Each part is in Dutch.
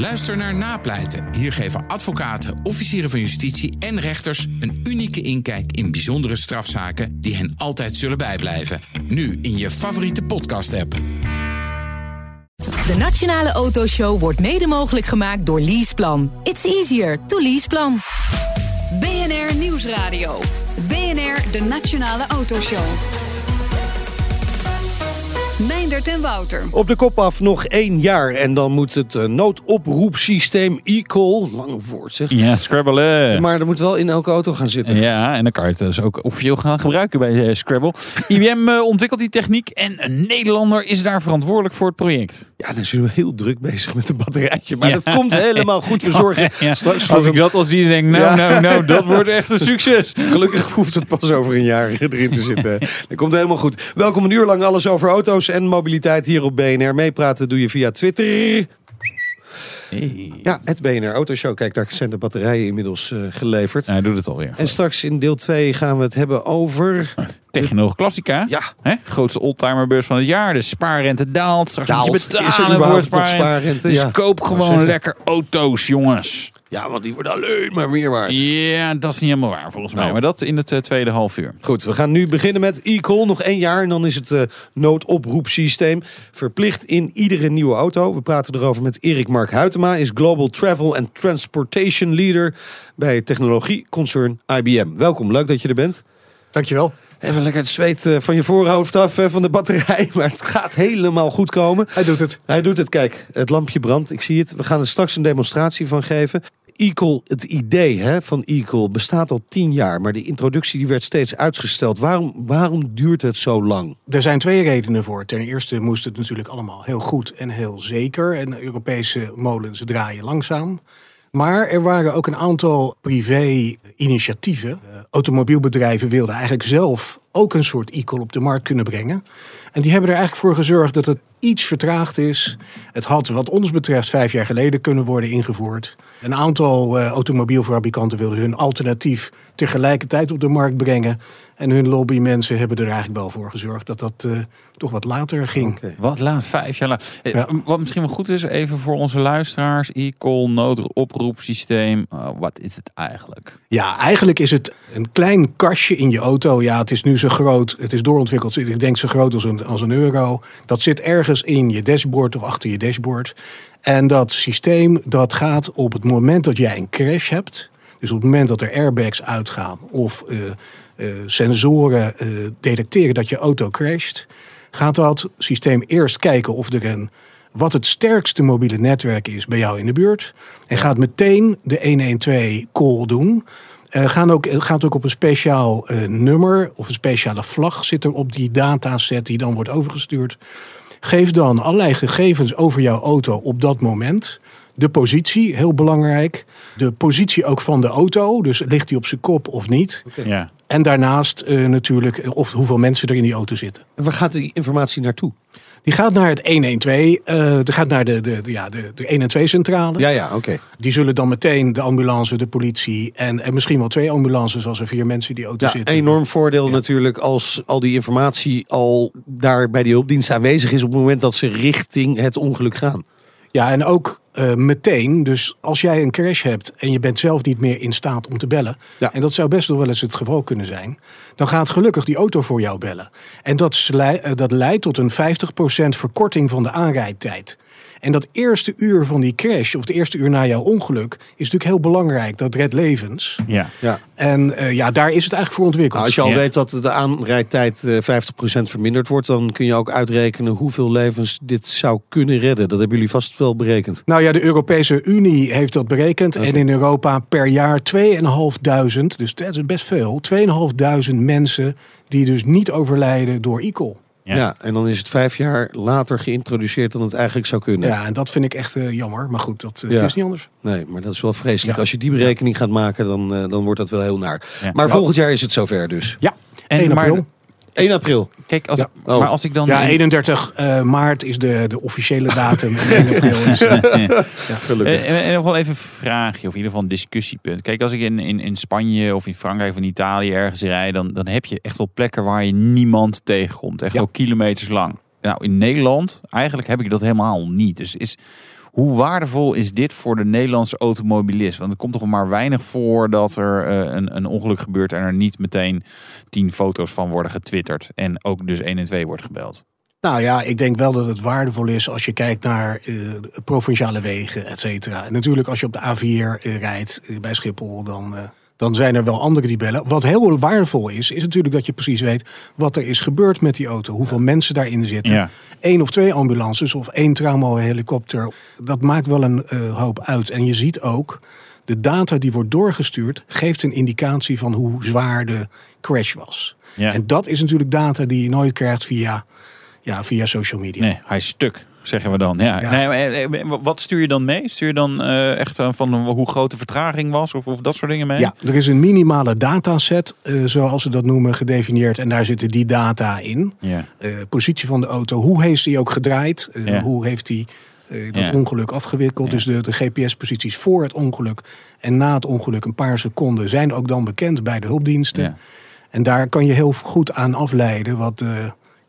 Luister naar Napleiten. Hier geven advocaten, officieren van justitie en rechters een unieke inkijk in bijzondere strafzaken die hen altijd zullen bijblijven. Nu in je favoriete podcast-app. De Nationale Autoshow wordt mede mogelijk gemaakt door Leaseplan. It's easier to leaseplan. BNR Nieuwsradio. BNR, de Nationale Autoshow. Meindert en Wouter. Op de kop af nog één jaar en dan moet het uh, noodoproepsysteem e-call, lang woord zeg. Ja, Scrabble. Maar er moet wel in elke auto gaan zitten. Ja, en dan kan je het dus ook officieel gaan gebruiken bij uh, Scrabble. IBM ontwikkelt die techniek en een Nederlander is daar verantwoordelijk voor het project. Ja, dan zijn we heel druk bezig met een batterijtje. Maar ja. dat komt helemaal goed. We zorgen ja. straks voor... Als ik dat al zie, denk ik, nou, ja. nou, nou, dat wordt echt een succes. Gelukkig hoeft het pas over een jaar erin te zitten. Dat komt helemaal goed. Welkom een uur lang alles over auto's en mobiliteit hier op BNR. Meepraten doe je via Twitter. Hey. Ja, het BNR Autoshow. Kijk, daar zijn de batterijen inmiddels uh, geleverd. Hij doet het alweer. En straks in deel 2 gaan we het hebben over... Technologie Klassica. Ja. Hè? Grootste oldtimerbeurs van het jaar. De spaarrente daalt. Straks daalt. moet je betalen voor spaarrente. spaarrente. Dus ja. koop gewoon lekker auto's, jongens. Ja, want die worden alleen maar meer waard. Ja, dat is niet helemaal waar volgens mij. Maar dat in het uh, tweede half uur. Goed, we gaan nu beginnen met e-call. Nog één jaar en dan is het uh, noodoproepsysteem verplicht in iedere nieuwe auto. We praten erover met Erik Mark Huytema. Is Global Travel and Transportation Leader bij technologieconcern IBM. Welkom, leuk dat je er bent. Dankjewel. Even lekker het zweet uh, van je voorhoofd af van de batterij. Maar het gaat helemaal goed komen. Hij doet het. Hij doet het. Kijk, het lampje brandt. Ik zie het. We gaan er straks een demonstratie van geven. E-call, het idee hè, van e-call bestaat al tien jaar. Maar de introductie die werd steeds uitgesteld. Waarom, waarom duurt het zo lang? Er zijn twee redenen voor. Ten eerste moest het natuurlijk allemaal heel goed en heel zeker. En Europese molens draaien langzaam. Maar er waren ook een aantal privé-initiatieven. Uh, automobielbedrijven wilden eigenlijk zelf ook een soort e-call op de markt kunnen brengen. En die hebben er eigenlijk voor gezorgd dat het iets vertraagd is. Het had wat ons betreft vijf jaar geleden kunnen worden ingevoerd. Een aantal uh, automobielfabrikanten wilden hun alternatief tegelijkertijd op de markt brengen. En hun lobbymensen hebben er eigenlijk wel voor gezorgd dat dat uh, toch wat later ging. Okay. Wat laat, vijf jaar later. Ja. Wat misschien wel goed is, even voor onze luisteraars. E-call, noodoproepsysteem. Uh, wat is het eigenlijk? Ja, eigenlijk is het een klein kastje in je auto. Ja, het is nu zo groot. Het is doorontwikkeld. Ik denk zo groot als een, als een euro. Dat zit ergens in je dashboard of achter je dashboard. En dat systeem dat gaat op het moment dat jij een crash hebt. Dus op het moment dat er airbags uitgaan of uh, uh, sensoren uh, detecteren dat je auto crasht, gaat dat systeem eerst kijken of er een wat het sterkste mobiele netwerk is bij jou in de buurt. En gaat meteen de 112 call doen. Uh, gaan ook, gaat ook op een speciaal nummer of een speciale vlag zit er op die dataset die dan wordt overgestuurd. Geef dan allerlei gegevens over jouw auto op dat moment. De positie, heel belangrijk. De positie ook van de auto. Dus ligt hij op zijn kop of niet. Okay. Ja. En daarnaast uh, natuurlijk of hoeveel mensen er in die auto zitten. En waar gaat die informatie naartoe? Die gaat naar het 112. Uh, die gaat naar de, de, de, ja, de, de 112 centrale. Ja, ja, oké. Okay. Die zullen dan meteen de ambulance, de politie en, en misschien wel twee ambulances als er vier mensen in die auto ja, zitten. Enorm voordeel ja. natuurlijk als al die informatie al daar bij die hulpdienst aanwezig is op het moment dat ze richting het ongeluk gaan. Ja, en ook uh, meteen. Dus als jij een crash hebt en je bent zelf niet meer in staat om te bellen. Ja. En dat zou best wel eens het geval kunnen zijn. Dan gaat gelukkig die auto voor jou bellen. En dat, uh, dat leidt tot een 50% verkorting van de aanrijdtijd. En dat eerste uur van die crash, of het eerste uur na jouw ongeluk, is natuurlijk heel belangrijk. Dat redt levens. Ja. ja. En uh, ja, daar is het eigenlijk voor ontwikkeld. Nou, als je al Ja. weet dat de aanrijdtijd eh, 50% verminderd wordt, dan kun je ook uitrekenen hoeveel levens dit zou kunnen redden. Dat hebben jullie vast wel berekend. Nou ja, de Europese Unie heeft dat berekend. En in Europa per jaar 2.500, dus dat is best veel, 2.500 mensen die dus niet overlijden door e-call. Ja. Ja. en dan is het vijf jaar later geïntroduceerd dan het eigenlijk zou kunnen. Ja, en dat vind ik echt uh, jammer. Maar goed, dat, uh, Ja. het is niet anders. Nee, maar dat is wel vreselijk. Ja. Als je die berekening gaat maken, dan, uh, dan wordt dat wel heel naar. Ja. Maar volgend jaar is het zover dus. Ja, En 1 maar- april. 1 april. Kijk, als, Ja. Oh. maar als ik dan. Ja, 31 uh, maart is de, de officiële datum. En 1 april is, Gelukkig. En, en nog wel even een vraagje, of in ieder geval een discussiepunt. Kijk, als ik in, in, in Spanje of in Frankrijk of in Italië ergens rijd, dan, dan heb je echt wel plekken waar je niemand tegenkomt. Echt Ja. wel kilometers lang. Nou, in Nederland, eigenlijk heb ik dat helemaal niet. Dus is, Hoe waardevol is dit voor de Nederlandse automobilist? Want het komt toch maar weinig voor dat er eh, een, een ongeluk gebeurt en er niet meteen tien foto's van worden getwitterd. En ook dus 1 en 2 wordt gebeld. Nou ja, ik denk wel dat het waardevol is als je kijkt naar eh, provinciale wegen, et cetera. Natuurlijk als je op de A4 eh, rijdt bij Schiphol, dan, dan zijn er wel anderen die bellen. Wat heel waardevol is, is natuurlijk dat je precies weet wat er is gebeurd met die auto. Hoeveel mensen daarin zitten. Ja. Eén of twee ambulances of één traumahelikopter. Dat maakt wel een eh, hoop uit. En je ziet ook, de data die wordt doorgestuurd, geeft een indicatie van hoe zwaar de crash was. Ja. En dat is natuurlijk data die je nooit krijgt via, ja, via social media. Nee, hij is stuk, zeggen we dan. Ja. Ja. Nee, eh, eh, wat stuur je dan mee? Stuur je dan eh, echt van hoe groot de vertraging was of, of dat soort dingen mee? Ja, er is een minimale dataset, zoals ze dat noemen, gedefinieerd. En daar zitten die data in. Ja. Positie van de auto, hoe heeft hij ook gedraaid? Ja. Hoe heeft hij dat ongeluk afgewikkeld? Dus de, de GPS-posities voor het ongeluk en na het ongeluk, een paar seconden, zijn ook dan bekend bij de hulpdiensten. En daar kan je heel goed aan afleiden wat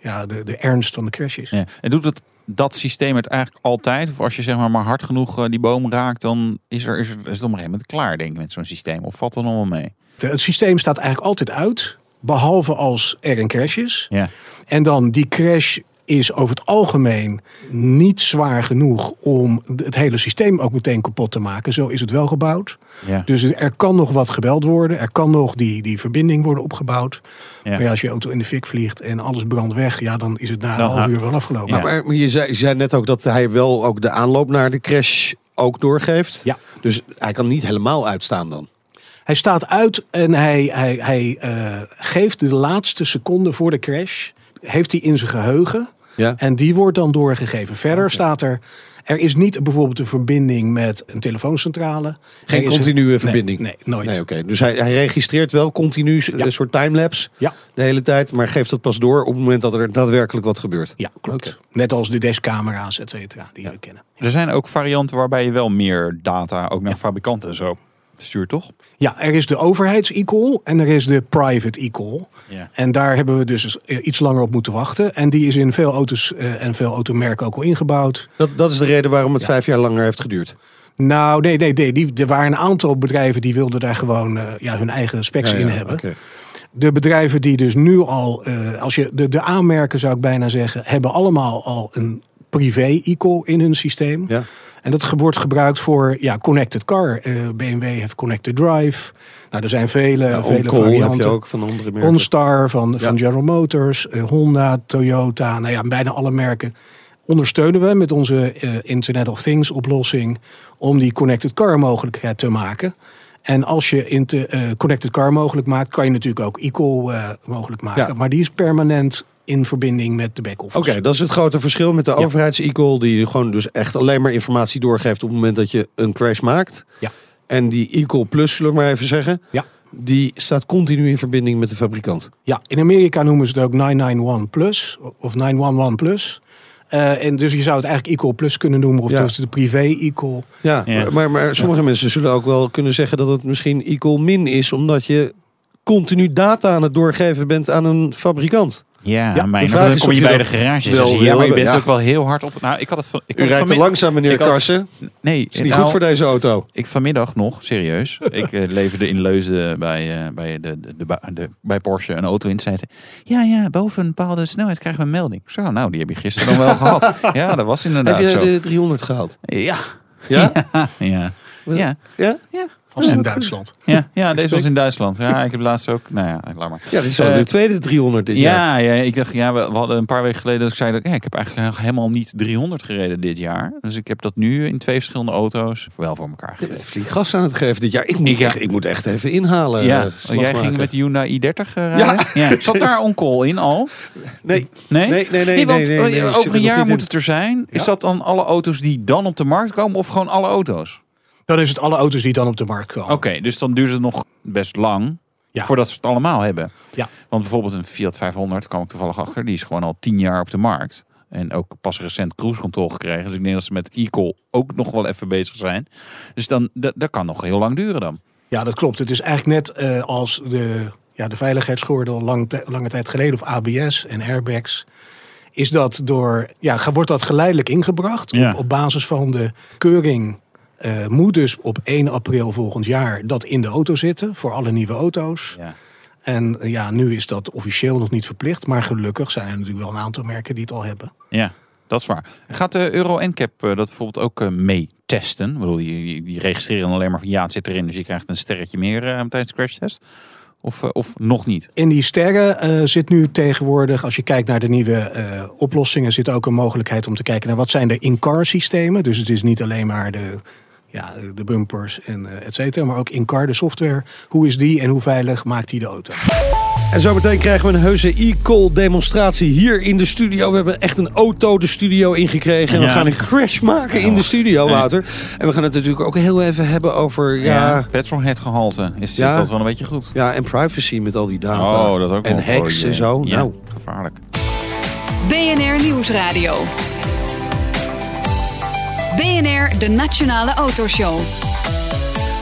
ja, de, de ernst van de crash is. Ja. En doet het, dat systeem het eigenlijk altijd? Of als je zeg maar, maar hard genoeg eh, die boom raakt, dan is, er, is, het, is het op een gegeven moment klaar, denk ik, met zo'n systeem. Of valt er nog wel mee? Het systeem staat eigenlijk altijd uit, behalve als er een crash is. Ja. En dan die crash is over het algemeen niet zwaar genoeg om het hele systeem ook meteen kapot te maken. Zo is het wel gebouwd. Ja. Dus er kan nog wat gebeld worden. Er kan nog die, die verbinding worden opgebouwd. Ja. Maar ja, als je auto in de fik vliegt en alles brandt weg, ja, dan is het na Dan een half ha- uur wel afgelopen. Ja. Maar, maar je, zei, je zei net ook dat hij wel ook de aanloop naar de crash ook doorgeeft. Ja. Dus hij kan niet helemaal uitstaan dan. Hij staat uit en hij, hij, hij eh, geeft de laatste seconde voor de crash, heeft hij in zijn geheugen. Ja. En die wordt dan doorgegeven. Verder staat er, er is niet bijvoorbeeld een verbinding met een telefooncentrale. Geen een- continue Nee, verbinding. Nee, nooit. Nee, oké. Dus hij, hij registreert wel continu Ja. een soort timelapse Ja. de hele tijd, maar geeft dat pas door op het moment dat er daadwerkelijk wat gebeurt. Ja, klopt. Net als de dashcamera's, et cetera, die we kennen. Er zijn ook varianten waarbij je wel meer data ook naar fabrikanten en zo stuurt, toch? Ja, er is de overheids-e-call en er is de private e-call. Ja. En daar hebben we dus iets langer op moeten wachten. En die is in veel auto's eh, en veel automerken ook al ingebouwd. Dat, dat is de reden waarom het vijf jaar langer heeft geduurd. Nou, nee, nee, nee. Die, er waren een aantal bedrijven die wilden daar gewoon eh, ja, hun eigen specs Ja, in ja, hebben. oké. De bedrijven die dus nu al, eh, als je de, de aanmerken zou ik bijna zeggen, hebben allemaal al een privé e-call in hun systeem. Ja. En dat wordt gebruikt voor ja, connected car. Eh, BMW heeft connected drive. Nou, er zijn vele, Ja, vele heb varianten. je ook van andere merken. OnStar van, van. General Motors, eh, Honda, Toyota. Nou ja, bijna alle merken ondersteunen we met onze eh, Internet of Things oplossing om die connected car mogelijkheid te maken. En als je inter, eh, connected car mogelijk maakt, kan je natuurlijk ook e-call mogelijk maken. Ja. Maar die is permanent in verbinding met de back-office. Oké, dat is het grote verschil met de overheids-e-call, die gewoon dus echt alleen maar informatie doorgeeft op het moment dat je een crash maakt. Ja. En die e-call plus, zullen we maar even zeggen, Ja. die staat continu in verbinding met de fabrikant. Ja, in Amerika noemen ze het ook 991 Plus of 911 Plus. Eh, en dus je zou het eigenlijk e-call plus kunnen noemen, of Ja. de privé e-call. Ja, Ja. Maar, maar sommige mensen zullen ook wel kunnen zeggen dat het misschien equal min is, omdat je continu data aan het doorgeven bent aan een fabrikant. Ja, Ja, maar dan kom je je bij de garage wil ja, maar je bent ja. ook wel heel hard op. Nou, ik had het van. Ik U rijdt te langzaam, meneer Karsen. Nee, Is niet nou, goed voor deze auto. Ik vanmiddag nog, serieus. ik eh, leverde in Leusden bij, eh, bij, de, de, de, de- bij Porsche een auto in. Zeiden, ja, ja, boven een bepaalde snelheid krijgen we een melding. Zo, nou, die heb je gisteren dan wel gehad. Ja, dat was inderdaad Heb je zo. de 300 gehaald? Ja. Ja? Ja. Ja. Ja? Ja. In Duitsland. Ja, ja, deze was in Duitsland. Ja, ik heb laatst ook. Nou ja, laat maar. Ja, dit is al Eh, de tweede 300 dit jaar. Ja, ja, ik dacht, ja, we, we hadden een paar weken geleden dat ik zei dat ja, ik heb eigenlijk nog helemaal niet 300 gereden dit jaar. Dus ik heb dat nu in twee verschillende auto's wel voor elkaar Je gereden. bent flink gas aan het geven dit jaar. Ik moet, Ik- ja. echt, ik moet echt even inhalen. Ja, eh, slag jij ging met de Hyundai i30 eh, rijden? Ja. Zat daar on-call in al? Nee, Nee? nee, nee, nee. want nee, nee, nee, ik zit over er een jaar moet in. het er zijn. Is dat dan alle auto's die dan op de markt komen of gewoon alle auto's? Dan is het alle auto's die dan op de markt komen. Oké, dus dan duurt het nog best lang Ja. voordat ze het allemaal hebben. Ja. Want bijvoorbeeld een Fiat 500, kwam ik toevallig achter, die is gewoon al tien jaar op de markt. En ook pas recent cruise control gekregen. Dus ik denk dat ze met e-call ook nog wel even bezig zijn. Dus dan, dat, dat kan nog heel lang duren dan. Ja, dat klopt. Het is eigenlijk net eh, als de, ja, de veiligheidsgordel lang, lange tijd geleden, of ABS en airbags. is dat door, ja, wordt dat geleidelijk ingebracht Ja. op, op basis van de keuring. Eh, moet dus op 1 april volgend jaar dat in de auto zitten voor alle nieuwe auto's. Ja. En eh, ja, nu is dat officieel nog niet verplicht, maar gelukkig zijn er natuurlijk wel een aantal merken die het al hebben. Ja, dat is waar. Gaat de Euro NCAP eh, dat bijvoorbeeld ook eh, mee testen? Ik bedoel, die, die, registreren alleen maar van ja, het zit erin, dus je krijgt een sterretje meer eh, tijdens de crashtest? Of, eh, of nog niet? In die sterren eh, zit nu tegenwoordig, als je kijkt naar de nieuwe eh, oplossingen, zit ook een mogelijkheid om te kijken naar wat zijn de in-car systemen. Dus het is niet alleen maar de, ja, de bumpers en eh, et cetera, maar ook in-car, de software. Hoe is die en hoe veilig maakt die de auto? En zometeen krijgen we een heuse e-call demonstratie hier in de studio. We hebben echt een auto de studio ingekregen. En we gaan een crash maken in de studio, Wouter. En we gaan het natuurlijk ook heel even hebben over... Ja, petrolhead gehalte. Is Ja. dat wel een beetje goed? ja, en privacy met al die data. Oh, dat ook En hacks Oh, en zo. Ja, Nou, gevaarlijk. BNR Nieuwsradio. BNR, de Nationale Autoshow.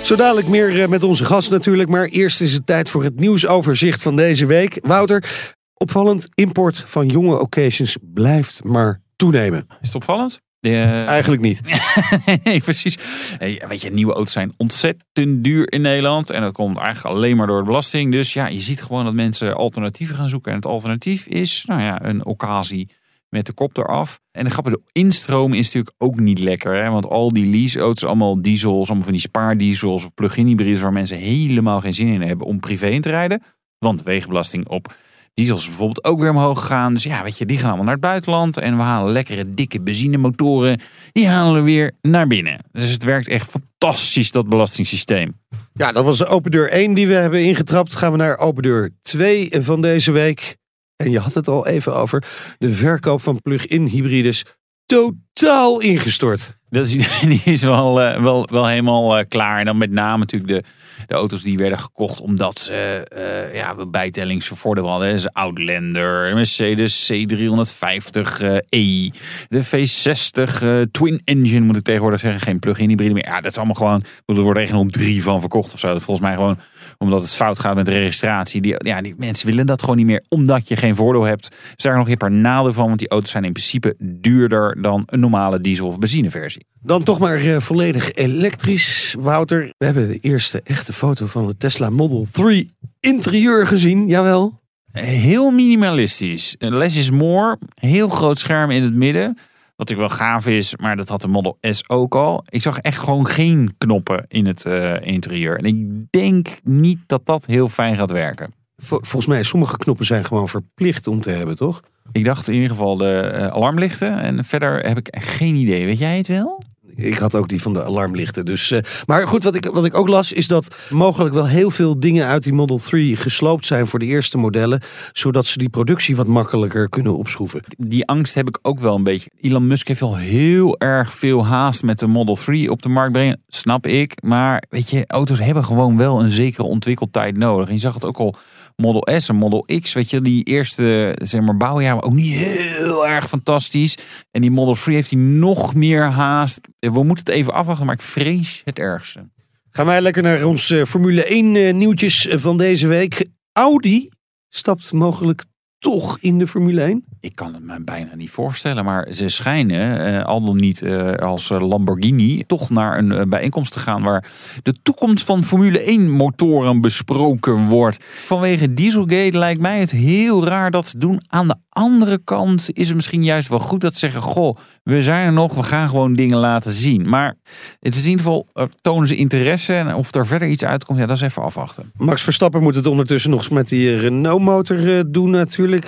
Zo dadelijk meer eh, met onze gast natuurlijk. Maar eerst is het tijd voor het nieuwsoverzicht van deze week. Wouter, opvallend, import van jonge occasions blijft maar toenemen. Is het opvallend? Eh, Eigenlijk niet. nee, precies. Hey, weet je, nieuwe auto's zijn ontzettend duur in Nederland. En dat komt eigenlijk alleen maar door de belasting. Dus ja, je ziet gewoon dat mensen alternatieven gaan zoeken. En het alternatief is, nou ja, een occasie met de kop eraf. En de grappige de instroom is natuurlijk ook niet lekker. Hè? Want al die leaseauto's, allemaal diesels, allemaal van die spaardiesels of plug-in hybrides... waar mensen helemaal geen zin in hebben om privé in te rijden. Want wegenbelasting op diesels bijvoorbeeld ook weer omhoog gegaan. Dus ja, weet je, die gaan allemaal naar het buitenland. En we halen lekkere, dikke benzinemotoren. Die halen we weer naar binnen. Dus het werkt echt fantastisch, dat belastingssysteem. Ja, dat was open deur 1 die we hebben ingetrapt. Gaan we naar open deur 2 van deze week. En je had het al even over. De verkoop van plug-in hybrides totaal ingestort. Dat is, die is wel, eh, wel, wel helemaal eh, klaar. En dan met name natuurlijk de, de auto's die werden gekocht omdat ze eh ja, bijtellingsvoordeel hadden. Dus Outlander, Mercedes C350e, E, de V60 eh, Twin Engine moet ik tegenwoordig zeggen. Geen plug-in hybride meer. Ja, dat is allemaal gewoon, er worden echt nog drie van verkocht of zo. Dat volgens mij gewoon omdat het fout gaat met de registratie. Die, ja, die mensen willen dat gewoon niet meer omdat je geen voordeel hebt. Dus daar nog een paar nadeel van, want die auto's zijn in principe duurder dan een normale diesel- of benzineversie. Dan toch maar eh, volledig elektrisch, Wouter. We hebben de eerste echte foto van de Tesla Model 3 interieur gezien. Jawel. Heel minimalistisch. Less is more. Heel groot scherm in het midden. Wat natuurlijk wel gaaf is, maar dat had de Model S ook al. Ik zag echt gewoon geen knoppen in het eh, interieur. En ik denk niet dat dat heel fijn gaat werken. Vol- volgens mij, sommige knoppen zijn gewoon verplicht om te hebben, toch? Ik dacht in ieder geval de eh, alarmlichten. En verder heb ik geen idee. Weet jij het wel? Ik had ook die van de alarmlichten. Dus, eh, maar goed, wat ik, wat ik ook las is dat mogelijk wel heel veel dingen uit die Model 3 gesloopt zijn voor de eerste modellen. Zodat ze die productie wat makkelijker kunnen opschroeven. Die angst heb ik ook wel een beetje. Elon Musk heeft wel heel erg veel haast met de Model 3 op de markt brengen. Snap ik. Maar weet je, auto's hebben gewoon wel een zekere ontwikkeltijd nodig. En je zag het ook al Model S en Model X. Weet je, die eerste zeg maar, bouwjaar ook niet heel erg fantastisch. En die Model 3 heeft hij nog meer haast. We moeten het even afwachten, maar ik vrees het ergste. Gaan wij lekker naar ons eh, Formule 1 eh, nieuwtjes van deze week. Audi stapt mogelijk toch in de Formule 1. Ik kan het me bijna niet voorstellen, maar ze schijnen, eh, al dan niet eh, als eh, Lamborghini, toch naar een bijeenkomst te gaan waar de toekomst van Formule 1 motoren besproken wordt. Vanwege Dieselgate lijkt mij het heel raar dat ze doen. Aan de andere kant is het misschien juist wel goed dat ze zeggen, goh, we zijn er nog, we gaan gewoon dingen laten zien. Maar het is in ieder geval, tonen ze interesse en of er verder iets uitkomt, ja, dat is even afwachten. Max Verstappen moet het ondertussen nog met die Renault-motor doen natuurlijk.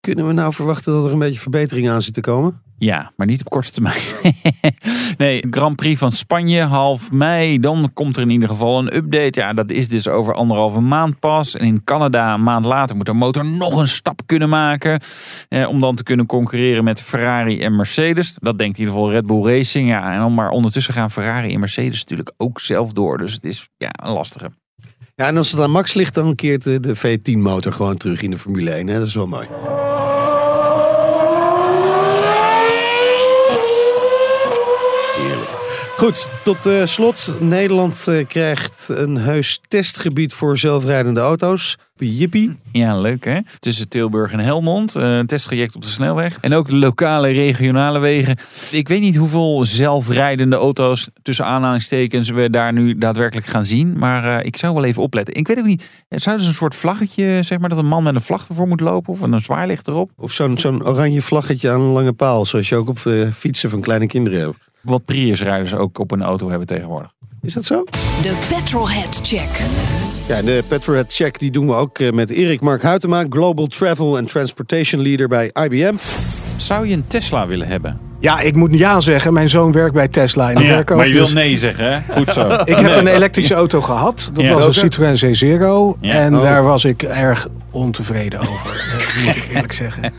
Kunnen we nou verwachten dat er een beetje verbetering aan zit te komen? Ja, maar niet op korte termijn. nee, Grand Prix van Spanje, half mei. Dan komt er in ieder geval een update. Ja, dat is dus over anderhalve maand pas. En in Canada, een maand later, moet de motor nog een stap kunnen maken. Eh, om dan te kunnen concurreren met Ferrari en Mercedes. Dat denkt in ieder geval Red Bull Racing. Ja, en dan maar ondertussen gaan Ferrari en Mercedes natuurlijk ook zelf door. Dus het is ja, een lastige. Ja, en als het aan Max ligt, dan keert de, de V10-motor gewoon terug in de Formule 1. Hè? Dat is wel mooi. Heerlijk. Goed, tot eh, slot. Nederland eh, krijgt een heus testgebied voor zelfrijdende auto's. Jippie. Ja, leuk hè? Tussen Tilburg en Helmond. eh, Een testtraject op de snelweg. En ook de lokale regionale wegen. Ik weet niet hoeveel zelfrijdende auto's tussen aanhalingstekens we daar nu daadwerkelijk gaan zien. Maar ik zou wel even opletten. Ik weet ook niet. Zou er een soort vlaggetje, zeg maar, dat een man met een vlag ervoor moet lopen? Of een zwaailicht erop? Of zo'n zo'n oranje vlaggetje aan een lange paal. Zoals je ook op fietsen van kleine kinderen hebt. Wat Prius-rijders ook op een auto hebben tegenwoordig. Is dat zo? De Petrolhead Check. Ja, de Petrohead Check die doen we ook eh, met Erik Mark Huytema, Global Travel and Transportation Leader bij IBM. Zou je een Tesla willen hebben? Ja, ik moet ja zeggen. Mijn zoon werkt bij Tesla in de verkoop. maar je wil dus nee zeggen, hè? Goed zo. ik heb een elektrische auto gehad. Dat Ja. was een Citroën C0. Ja. En Oh. daar was ik erg ontevreden over. moet ik eerlijk zeggen.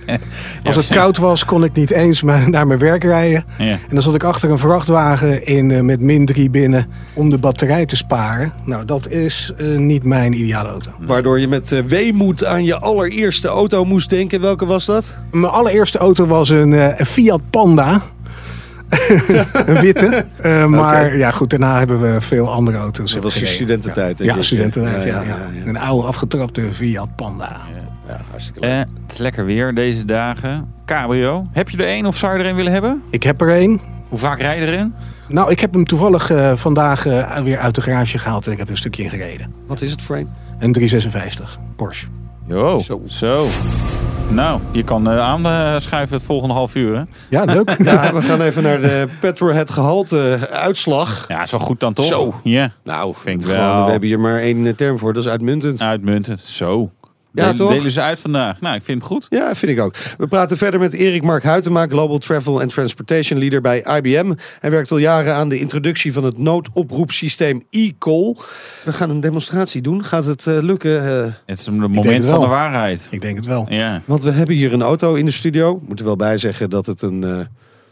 Als het koud was, kon ik niet eens naar mijn werk rijden. Ja. En dan zat ik achter een vrachtwagen in, eh, met min 3 binnen om de batterij te sparen. Nou, dat is eh, niet mijn ideale auto. Waardoor je met eh, weemoed aan je allereerste auto moest denken. Welke was dat? Mijn allereerste auto was een, eh, een Fiat Panda. een witte. Eh, maar ja, goed, daarna hebben we veel andere auto's. Dat was je gereden. studententijd. denk Ja, ik. studententijd, ja, Ja, ja, ja, ja. Een oude afgetrapte Fiat Panda. Ja, hartstikke leuk. Eh, het is lekker weer deze dagen. Cabrio. Heb je er één of zou je er een willen hebben? Ik heb er een. Hoe vaak rij je erin? Nou, ik heb hem toevallig eh, vandaag weer uit de garage gehaald en ik heb er een stukje in gereden. Wat is het voor een? Een 356 Porsche. Jo, Zo. zo. Nou, je kan eh, aanschuiven het volgende half uur, hè? Ja, leuk. Ja, we gaan even naar de Petrohead gehalte uitslag. Ja, is wel goed dan toch? Zo. Ja, Nou, Vind ik gewoon, wel. we hebben hier maar één eh, term voor. Dat is uitmuntend. uitmuntend. Zo. Ja, Delen- toch? Delen ze uit vandaag. Nou, ik vind het goed. Ja, vind ik ook. We praten verder met Erik Mark Huytema, Global Travel and Transportation Leader bij IBM. Hij werkt al jaren aan de introductie van het noodoproepsysteem e-call. We gaan een demonstratie doen. Gaat het eh, lukken? Eh, Het is een moment van de waarheid. Ik denk het wel. Ja, want we hebben hier een auto in de studio. Moeten wel bij zeggen dat het een eh,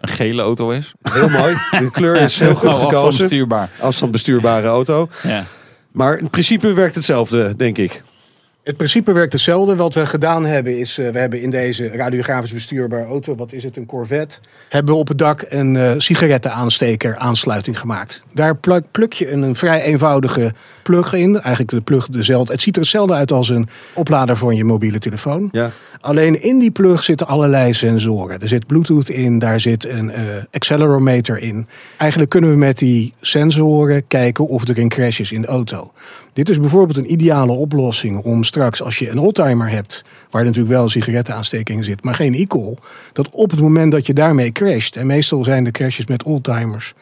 een gele auto is. heel mooi. De kleur is heel goed Oh, gekozen. afstandsbestuurbaar. Afstandbestuurbare auto. Ja. Maar in principe werkt hetzelfde, denk ik. Het principe werkt hetzelfde. Wat we gedaan hebben is, eh, we hebben in deze radiografisch bestuurbare auto, wat is het, een Corvette, hebben we op het dak een eh sigarettenaansteker aansluiting gemaakt. Daar pluk, pluk je een, een vrij eenvoudige plug in. Eigenlijk de plug dezelfde. Het ziet er hetzelfde uit als een oplader voor je mobiele telefoon. Ja. Alleen in die plug zitten allerlei sensoren. Er zit Bluetooth in, daar zit een eh, accelerometer in. Eigenlijk kunnen we met die sensoren kijken of er een crash is in de auto. Dit is bijvoorbeeld een ideale oplossing om straks, als je een oldtimer hebt, waar natuurlijk wel een sigarettenaansteking zit, maar geen e-call, dat op het moment dat je daarmee crasht, en meestal zijn de crashes met oldtimers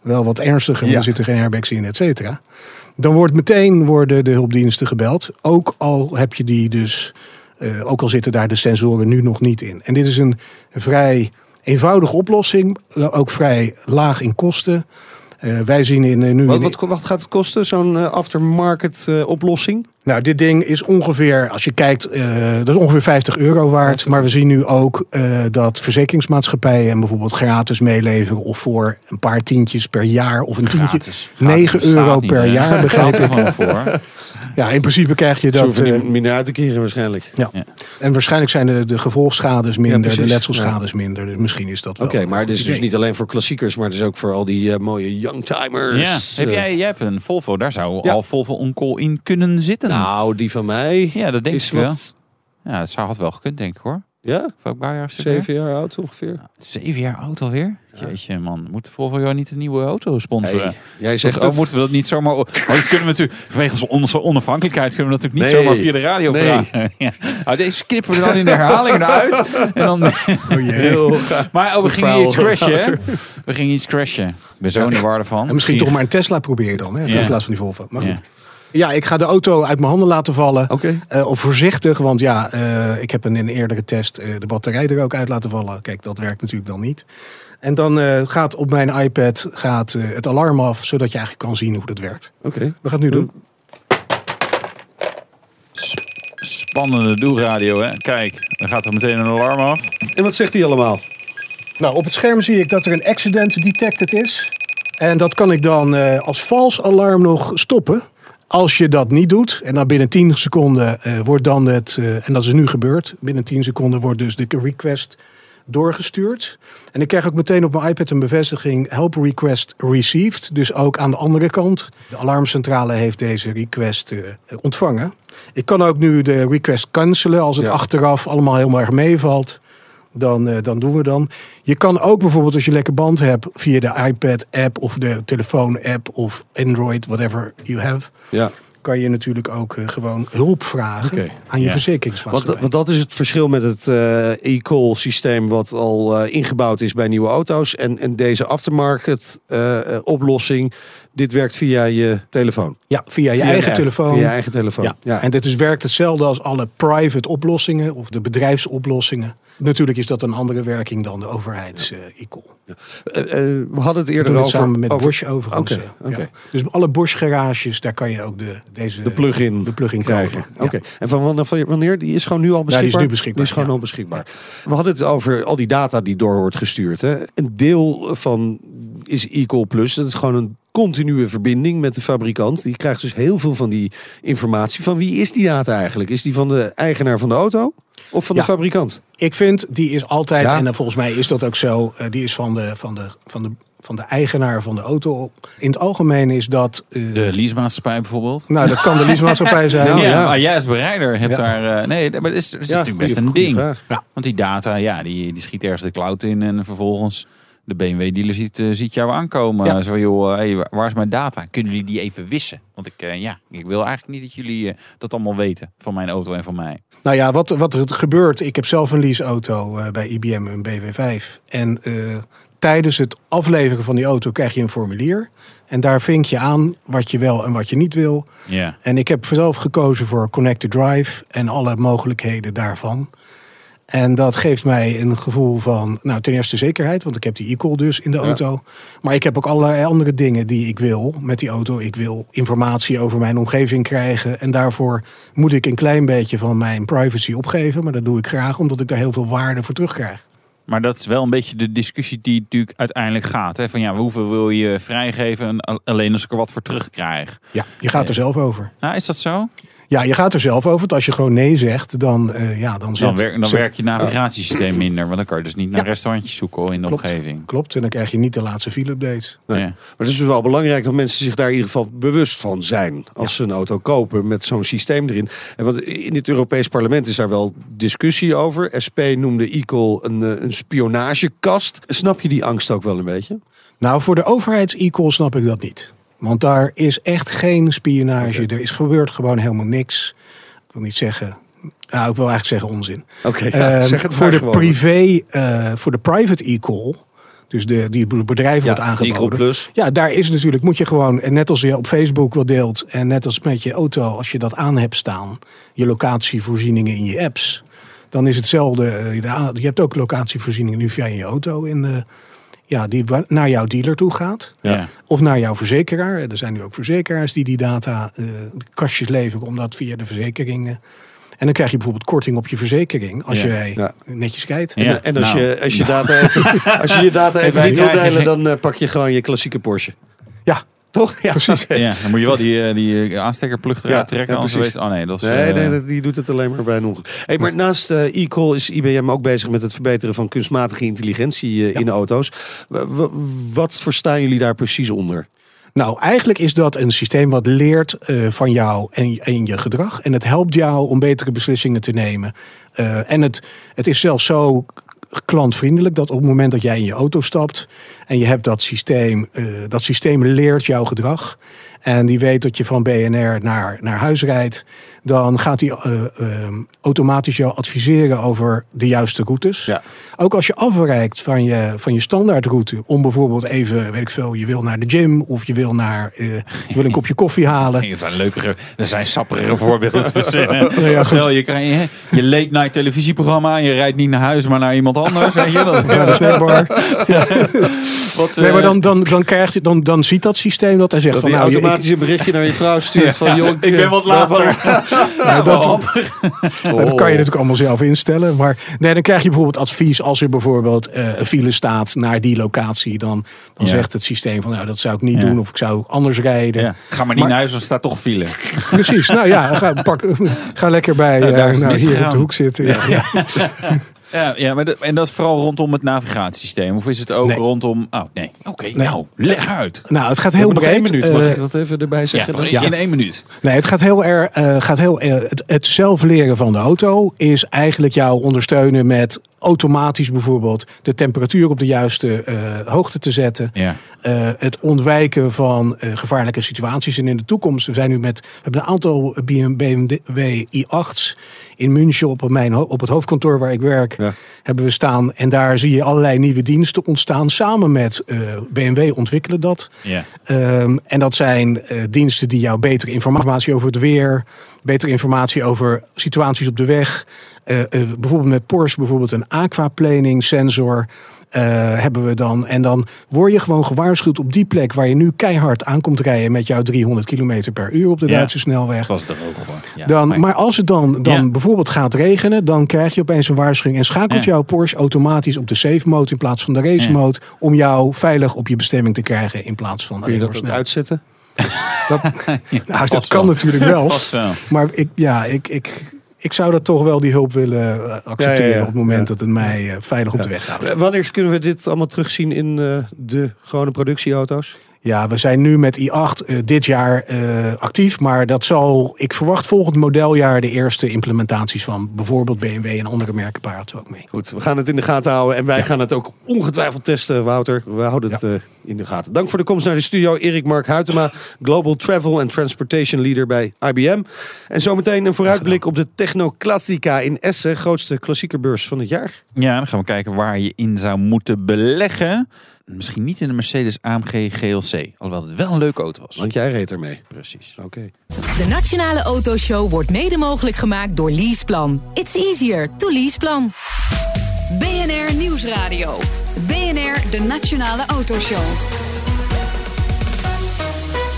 wel wat ernstiger, want Ja. er zitten geen airbags in, et cetera. Dan wordt meteen worden de hulpdiensten gebeld. Ook al heb je die dus, eh, ook al zitten daar de sensoren nu nog niet in. En dit is een vrij eenvoudige oplossing, eh, ook vrij laag in kosten. Eh, wij zien in, eh, nu Wat, wat, wat gaat het kosten, zo'n eh, aftermarket oplossing? Nou, dit ding is ongeveer, als je kijkt, eh, dat is ongeveer 50 euro waard. Maar we zien nu ook eh, dat verzekeringsmaatschappijen hem bijvoorbeeld gratis meeleveren. Of voor een paar tientjes per jaar of een tientje. Gratis. 9 Gratis euro per jaar, begrijp er ik. gewoon voor. Ja, in principe krijg je dat. niet minder uit te keren waarschijnlijk. ja. Ja. En waarschijnlijk zijn de, de gevolgschades minder, de letselschades minder. Dus misschien is dat wel. Oké, maar dit is dus niet alleen voor klassiekers, maar het is ook voor al die eh, mooie youngtimers. Ja. Heb jij, jij hebt een Volvo, daar zou Ja. al Volvo On-Call in kunnen zitten. Nou, die van mij ja, dat denk is ik wel. wat... Ja, dat zou had wel gekund, denk ik hoor. Ja, ook bouwjaar zeven jaar oud ongeveer. Zeven jaar oud alweer? Jeetje man, moet Volvo jou niet een nieuwe auto sponsoren? Hey, jij Zegt, oh, het. moeten we dat niet zomaar... Oh, dat kunnen we natuurlijk... Vanwege onze onafhankelijkheid kunnen we natuurlijk niet Nee. zomaar via de radio Nee. vragen. Ja. Nou, deze knippen we dan in de herhaling eruit. En dan, Heel gaaf. maar oh, we gingen iets crashen. We gingen iets crashen. Ik ben zo niet waar ervan. En misschien toch maar een Tesla proberen dan, hè, in plaats van die Volvo. Maar goed. Ja, ik ga de auto uit mijn handen laten vallen. Oké. Eh, of voorzichtig, want ja, eh, ik heb een, in een eerdere test eh, de batterij er ook uit laten vallen. Kijk, dat werkt natuurlijk dan niet. En dan eh, gaat op mijn iPad gaat, eh, het alarm af, zodat je eigenlijk kan zien hoe dat werkt. Oké. We gaan het nu doen. Spannende doelradio, hè? Kijk, dan gaat er meteen een alarm af. En wat zegt hij allemaal? Nou, op het scherm zie ik dat er een accident detected is. En dat kan ik dan eh, als vals alarm nog stoppen. Als je dat niet doet, en dan binnen 10 seconden eh, wordt dan het, eh, en dat is nu gebeurd, binnen 10 seconden wordt dus de request doorgestuurd. En ik krijg ook meteen op mijn iPad een bevestiging help request received. Dus ook aan de andere kant. De alarmcentrale heeft deze request eh, ontvangen. Ik kan ook nu de request cancelen als het Ja. achteraf allemaal helemaal erg meevalt. Dan, eh, dan doen we dan. Je kan ook bijvoorbeeld als je lekker band hebt via de iPad app of de telefoon app of Android, whatever you have. Ja. Kan je natuurlijk ook eh, gewoon hulp vragen aan je Ja. verzekeringsmaatschappij. Want, want dat is het verschil met het eh, e-call systeem wat al eh, ingebouwd is bij nieuwe auto's. En, en deze aftermarket oplossing, dit werkt via je telefoon. ja, via je Via eigen telefoon. Via je eigen telefoon. Ja. Ja. en dit is, werkt hetzelfde als alle private oplossingen of de bedrijfsoplossingen. Natuurlijk is dat een andere werking dan de overheids eh, we hadden het eerder het over... samen met over Bosch overigens. Oké, eh, ja. Dus alle Bosch garages, daar kan je ook de, deze, De plug-in de plug-in krijgen. Ja. Oké. En van wanneer-? Die is gewoon nu al die is beschikbaar? nu beschikbaar, Die is gewoon al beschikbaar. We hadden het over al die data die door wordt gestuurd. Hè. Een deel van is e-call plus. Dat is gewoon een continue verbinding met de fabrikant. Die krijgt dus heel veel van die informatie. Van wie is die data eigenlijk? Is die van de eigenaar van de auto? Of van Ja. de fabrikant? Ik vind, die is altijd, Ja. en dan volgens mij is dat ook zo, eh, die is van de, van, de, van, de, van de eigenaar van de auto. In het algemeen is dat... eh, De leasemaatschappij bijvoorbeeld. nou, dat kan de leasemaatschappij zijn. Nou, ja, ja. maar jij als bereider hebt Ja. daar... eh, nee, maar dat is, dat is natuurlijk best goeie- een ding. Want die data, ja, die, die schiet ergens de cloud in en vervolgens de BMW-dealer ziet, eh, ziet jou aankomen. Ja. Zo van, joh, hey, waar- is mijn data? Kunnen jullie die even wissen? Want ik, eh, ja, ik wil eigenlijk niet dat jullie eh, dat allemaal weten van mijn auto en van mij. Nou ja, wat, wat er gebeurt, ik heb zelf een leaseauto eh, bij IBM, een BW5. En eh, tijdens het afleveren van die auto krijg je een formulier. En daar vink je aan wat je wel en wat je niet wil. Ja. En ik heb zelf gekozen voor Connected Drive en alle mogelijkheden daarvan. En dat geeft mij een gevoel van, nou ten eerste zekerheid, want ik heb die e-call dus in de Ja. auto. Maar ik heb ook allerlei andere dingen die ik wil met die auto. Ik wil informatie over mijn omgeving krijgen. En daarvoor moet ik een klein beetje van mijn privacy opgeven. Maar dat doe ik graag, omdat ik daar heel veel waarde voor terugkrijg. Maar dat is wel een beetje de discussie die natuurlijk uiteindelijk gaat. Hè? Van ja, hoeveel wil je vrijgeven alleen als ik er wat voor terugkrijg? Ja, je gaat er zelf over. Nou, is dat zo? Ja, je gaat er zelf over. Want als je gewoon nee zegt, dan, eh ja, dan, Dan, zet- werkt dan zet- werkt je navigatiesysteem minder. Want dan kan je dus niet naar Ja. restaurantjes zoeken in de Klopt. omgeving. Klopt, en dan krijg je niet de laatste file-updates. Nee. Ja. Maar het is dus wel belangrijk dat mensen zich daar in ieder geval bewust van zijn. Als ze een auto kopen met zo'n systeem erin. En want in het Europees Parlement is daar wel discussie over. SP noemde e-call een, eh, een spionagekast. Snap je die angst ook wel een beetje? Nou, voor de overheids-e-call snap ik dat niet. Want daar is echt geen spionage. Er is gebeurd gewoon helemaal niks. Ik wil niet zeggen... Nou, ik wil eigenlijk zeggen onzin. Oké, Eh, zeg het voor de gewoon. privé, eh, voor de private e-call... Dus de, die bedrijven wordt Ja, e-call aangeboden. plus. Ja, daar is natuurlijk, moet je gewoon, en net als je op Facebook wat deelt, en net als met je auto, als je dat aan hebt staan, je locatievoorzieningen in je apps, dan is hetzelfde. eh, Je hebt ook locatievoorzieningen nu via je auto, in de, ja, die naar jouw dealer toe gaat. Ja. Of naar jouw verzekeraar. Er zijn nu ook verzekeraars die die data, eh, de kastjes leveren, omdat via de verzekeringen. En dan krijg je bijvoorbeeld korting op je verzekering als Ja. jij Ja. netjes kijkt. Ja. En, en als, nou. je, als, je data even, als je je data even niet wil delen, dan eh, pak je gewoon je klassieke Porsche. Ja, Toch? Ja, Precies. Ja, dan moet je wel die, eh, die eh, aanstekkerplug eruit Ja, trekken. ja, anders precies. weet oh nee, dat is... Nee, eh, nee, dat- die doet het alleen maar bij een ongeluk. Hey, maar naast eh, e-call is IBM ook bezig met het verbeteren van kunstmatige intelligentie eh, Ja. in auto's. W- wat verstaan jullie daar precies onder? Nou, eigenlijk is dat een systeem wat leert eh, van jou en, en je gedrag. En het helpt jou om betere beslissingen te nemen. Eh, en het, het is zelfs zo klantvriendelijk dat op het moment dat jij in je auto stapt en je hebt dat systeem, eh, dat systeem leert jouw gedrag. En die weet dat je van BNR naar, naar huis rijdt. Dan gaat hij eh, eh, automatisch jou adviseren over de juiste routes. Ja. Ook als je afwijkt van je, van je standaardroute. Om bijvoorbeeld even, weet ik veel, je wil naar de gym. Of je wil, naar, eh, je wil een kopje koffie halen. Dat zijn leukere, dat zijn sappere voorbeelden te verzinnen. ja. Stel, je krijgt je, je late night televisieprogramma en je rijdt niet naar huis, maar naar iemand anders. Weet je? Dat, Ja, de snackbar. wat, Nee, maar eh, dan, dan, dan, krijgt, dan, dan ziet dat systeem dat hij zegt Dat van nou, je- automatisch een berichtje naar je vrouw stuurt van... joh, ik ben wat later. Dat, Oh. dat kan je natuurlijk allemaal zelf instellen. Maar nee, dan krijg je bijvoorbeeld advies als er bijvoorbeeld eh, een file staat naar die locatie. Dan, dan Ja. zegt het systeem van nou, dat zou ik niet Ja. doen of ik zou anders rijden. Ja. Ga maar niet Maar- naar huis, dan staat toch file. Precies, nou ja, ga, pak, ga lekker bij eh, het nou, hier op de hoek zitten. Ja. Ja. Maar dat, en dat is vooral rondom het navigatiesysteem. Of is het ook Nee. rondom... Oh, nee. Oké, nou, leg uit. Nou, het gaat Heel nog één breed. minuut, mag Eh, ik dat even erbij zeggen? Ja. in één minuut. Nee, het gaat heel erg. eh, gaat heel, eh, het, het zelf leren van de auto is eigenlijk jou ondersteunen met automatisch bijvoorbeeld de temperatuur op de juiste eh, hoogte te zetten. Ja. Eh, het ontwijken van eh, gevaarlijke situaties. En in de toekomst, we zijn nu met, we hebben een aantal BMW i8's in München op, mijn, op het hoofdkantoor waar ik werk, Ja. hebben we staan. En daar zie je allerlei nieuwe diensten ontstaan. Samen met BMW ontwikkelen dat. Ja. Ehm, en dat zijn diensten die jou betere informatie over het weer, betere informatie over situaties op de weg. Eh, eh, bijvoorbeeld met Porsche, bijvoorbeeld een aquaplaning sensor. eh, hebben we dan. En dan word je gewoon gewaarschuwd op die plek waar je nu keihard aankomt rijden met jouw 300 km per uur op de Ja. Duitse snelweg. Dat was droog hoor. Ja, Dan, maar- maar als het dan, dan Ja. bijvoorbeeld gaat regenen, dan krijg je opeens een waarschuwing en schakelt Ja. jouw Porsche automatisch op de safe mode in plaats van de race Ja. mode, om jou veilig op je bestemming te krijgen in plaats van Kun je dat ook uitzetten? Dat, nou, dat kan natuurlijk wel. Wel. Maar ik, ja, ik, ik, ik zou dat toch wel die hulp willen eh, accepteren Ja, ja, ja. op het moment dat het mij eh, veilig op de weg gaat. Eh, Wanneer kunnen we dit allemaal terugzien in de gewone productieauto's? Ja, we zijn nu met i8 eh, dit jaar eh, actief. Maar dat zal, ik verwacht volgend modeljaar de eerste implementaties van bijvoorbeeld BMW en andere merken paraat ook mee. Goed, we gaan het in de gaten houden en wij gaan het ook ongetwijfeld testen, Wouter. We houden het eh, in de gaten. Dank voor de komst naar de studio, Erik Mark Huytema, Global Travel and Transportation Leader bij IBM. En zometeen een vooruitblik op de Techno Classica in Essen, grootste klassiekerbeurs van het jaar. Ja, dan gaan we kijken waar je in zou moeten beleggen. Misschien niet in de Mercedes AMG GLC. Alhoewel het wel een leuke auto was. Want jij reed ermee. Precies. Oké. De Nationale Autoshow wordt mede mogelijk gemaakt door Leaseplan. It's easier to Leaseplan. BNR Nieuwsradio. BNR, de Nationale Autoshow.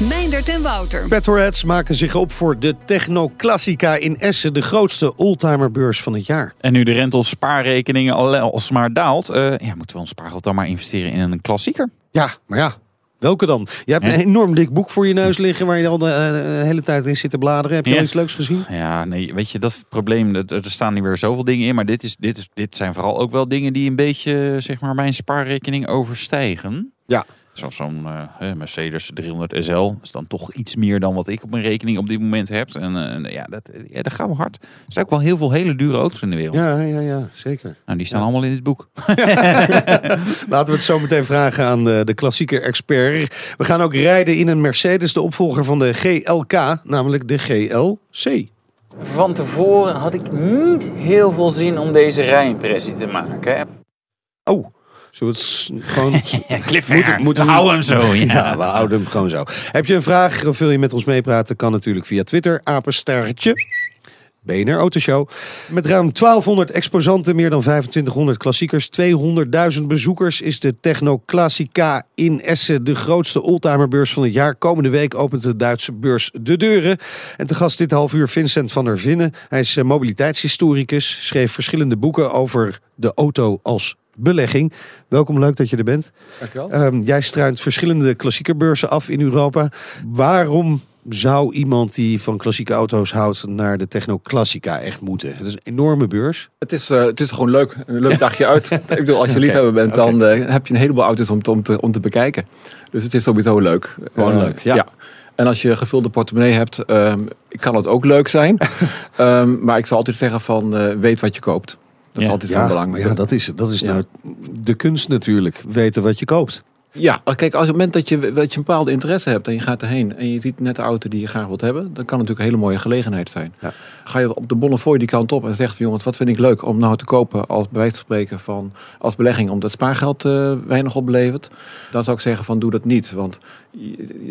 Meindert en Wouter. Petrolheads maken zich op voor de Techno Classica in Essen, de grootste oldtimerbeurs van het jaar. En nu de rente op spaarrekeningen al- alsmaar daalt, eh, ja, moeten we ons spaargeld dan maar investeren in een klassieker. Ja, maar ja. Welke dan? Je hebt een enorm dik boek voor je neus liggen waar je al de eh, hele tijd in zit te bladeren. Heb je Ja. al iets leuks gezien? Ja, nee, weet je, dat is het probleem. Er er staan nu weer zoveel dingen in, maar dit, is, dit, is, dit zijn vooral ook wel dingen die een beetje, zeg maar, mijn spaarrekening overstijgen. Ja. Zoals zo'n eh, Mercedes 300 SL. Dat is dan toch iets meer dan wat ik op mijn rekening op dit moment heb. En eh, ja, dat, ja, dat gaat wel hard. Er zijn ook wel heel veel hele dure auto's in de wereld. Ja, ja, ja, zeker. Nou, die staan Ja. allemaal in dit boek. Laten we het zo meteen vragen aan de, de klassieke expert. We gaan ook rijden in een Mercedes, de opvolger van de GLK, namelijk de GLC. Van tevoren had ik niet heel veel zin om deze rijimpressie te maken. Oh, zullen we het gewoon... Cliffhanger. Moeten we- Hou hem zo. Ja. Ja, we houden hem gewoon zo. Heb je een vraag of wil je met ons meepraten? Kan natuurlijk via Twitter, apenstaartje. BNR Autoshow. Met ruim 1200 exposanten, meer dan 2500 klassiekers, 200.000 bezoekers is de Techno Classica in Essen de grootste oldtimerbeurs van het jaar. Komende week opent de Duitse beurs de deuren. En te gast dit half uur Vincent van der Vinnen. Hij is eh, mobiliteitshistoricus, schreef verschillende boeken over de auto als belegging. Welkom, leuk dat je er bent. Dankjewel. Ehm, jij struint verschillende klassiekerbeurzen af in Europa. Waarom zou iemand die van klassieke auto's houdt naar de Techno Classica echt moeten? Het is een enorme beurs. Het is, eh, het is gewoon leuk. Een leuk dagje uit. Ik bedoel, als je liefhebber bent, dan eh, heb je een heleboel auto's om te, om, te, om te bekijken. Dus het is sowieso leuk. Gewoon Eh, leuk, ja. En als je een gevulde portemonnee hebt, ehm, kan het ook leuk zijn. Ehm, maar ik zal altijd zeggen van, weet wat je koopt. Dat is Ja. altijd van belang. maar ja, dat is, dat is Ja. nou de kunst natuurlijk. Weten wat je koopt. Ja, kijk, als op het moment dat je, dat je een bepaalde interesse hebt en je gaat erheen en je ziet net de auto die je graag wilt hebben, dan kan het natuurlijk een hele mooie gelegenheid zijn. Ja. Ga je op de Bonnefoy die kant op en zegt van jongens, wat vind ik leuk om nou te kopen als van spreken van als belegging omdat spaargeld eh, weinig oplevert, dan zou ik zeggen van doe dat niet. Want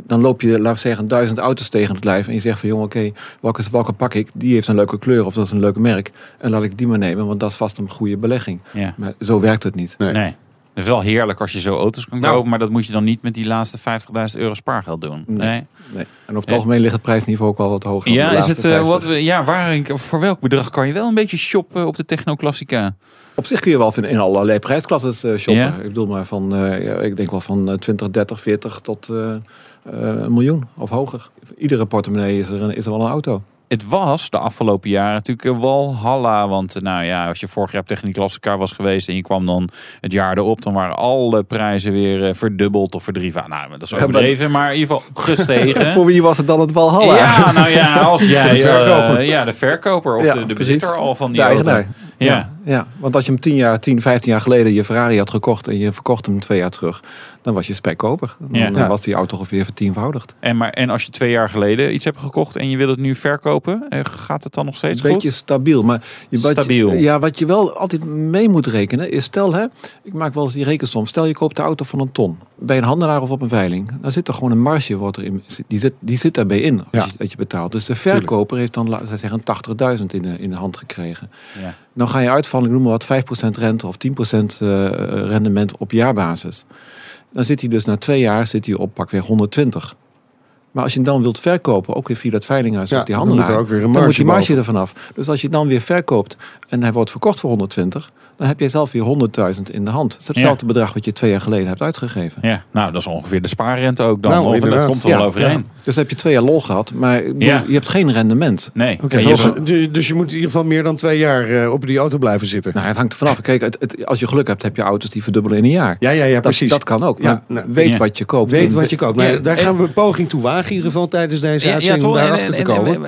dan loop je, laten we zeggen, duizend auto's tegen het lijf en je zegt van jongen, oké, welke, welke pak ik? Die heeft een leuke kleur of dat is een leuke merk en laat ik die maar nemen, want dat is vast een goede belegging. Ja. Maar zo werkt het niet. Nee. Nee. Het is wel heerlijk als je zo auto's kan Nou. kopen, maar dat moet je dan niet met die laatste 50.000 euro spaargeld doen. Nee. Nee. Nee. En over het Nee. algemeen ligt het prijsniveau ook wel wat hoger. Ja, is het, eh, 50. wat ja waar, voor welk bedrag kan je wel een beetje shoppen op de Techno Classica? Op zich kun je wel in allerlei prijsklassen eh, shoppen. Ja. Ik bedoel maar van, eh, ja, ik denk wel van eh, 20, 30, 40 tot eh, eh, een miljoen of hoger. Iedere portemonnee is er, een- is er wel een auto. Het was de afgelopen jaren natuurlijk een walhalla. Want eh, nou ja, als je vorig jaar op Techniek Klassica was geweest en je kwam dan het jaar erop, dan waren alle prijzen weer eh, verdubbeld of verdrieven. Nou, dat is overdreven, maar in ieder geval gestegen. Voor wie was het dan het Valhalla? Ja, nou ja, als jij... De verkoper. eh, ja, de verkoper of Ja, de, de precies. bezitter al van die De auto. Ja. Ja, ja, want als je hem 10, jaar, 10, 15 jaar geleden je Ferrari had gekocht en je verkocht hem twee jaar terug, dan was je spekkoper. Dan Ja. dan was die auto ongeveer vertienvoudigd. En, maar, en als je twee jaar geleden iets hebt gekocht en je wil het nu verkopen, eh, gaat het dan nog steeds Een beetje goed? stabiel. Maar je, wat, Stabiel. Ja, wat je wel altijd mee moet rekenen is, stel hè, ik maak wel eens die rekensom. Stel je koopt de auto van een ton. Bij een handelaar of op een veiling. Dan zit er gewoon een marge, wordt er in, die, zit, die zit daarbij in Ja. je, dat je betaalt. Dus de verkoper heeft dan, laten zeggen, 80.000 in de, in de hand gekregen. Ja. Dan ga je uit van, ik noem maar wat, 5% rente of 10% eh, rendement op jaarbasis. Dan zit hij dus na twee jaar zit hij op pakweg 120. Maar als je dan wilt verkopen, ook weer via dat veilinghuis Ja, of die dan handelaar, moet er ook weer een dan moet die marge marge er vanaf. Dus als je dan weer verkoopt en hij wordt verkocht voor 120, dan heb je zelf weer 100.000 in de hand. Dat is hetzelfde bedrag wat je twee jaar geleden hebt uitgegeven. Ja, nou, dat is ongeveer de spaarrente ook dan. Nou, of, dat komt er wel Ja, overheen. Dus heb je twee jaar lol gehad, maar je hebt geen rendement. Nee. Je dus, hebt- du- dus je moet in ieder geval meer dan twee jaar eh, op die auto blijven zitten. Nou, het hangt er vanaf. Kijk, het, het- als je geluk hebt, heb je auto's die verdubbelen in een jaar. ja, ja, ja, dat, precies. dat kan ook. Ja, Maar nou, weet ja. wat je koopt. Weet wat je koopt. Maar Ja, daar en- gaan we een poging toe wagen in ieder geval tijdens deze Ja, ja, uitzending om daarachter te en- komen.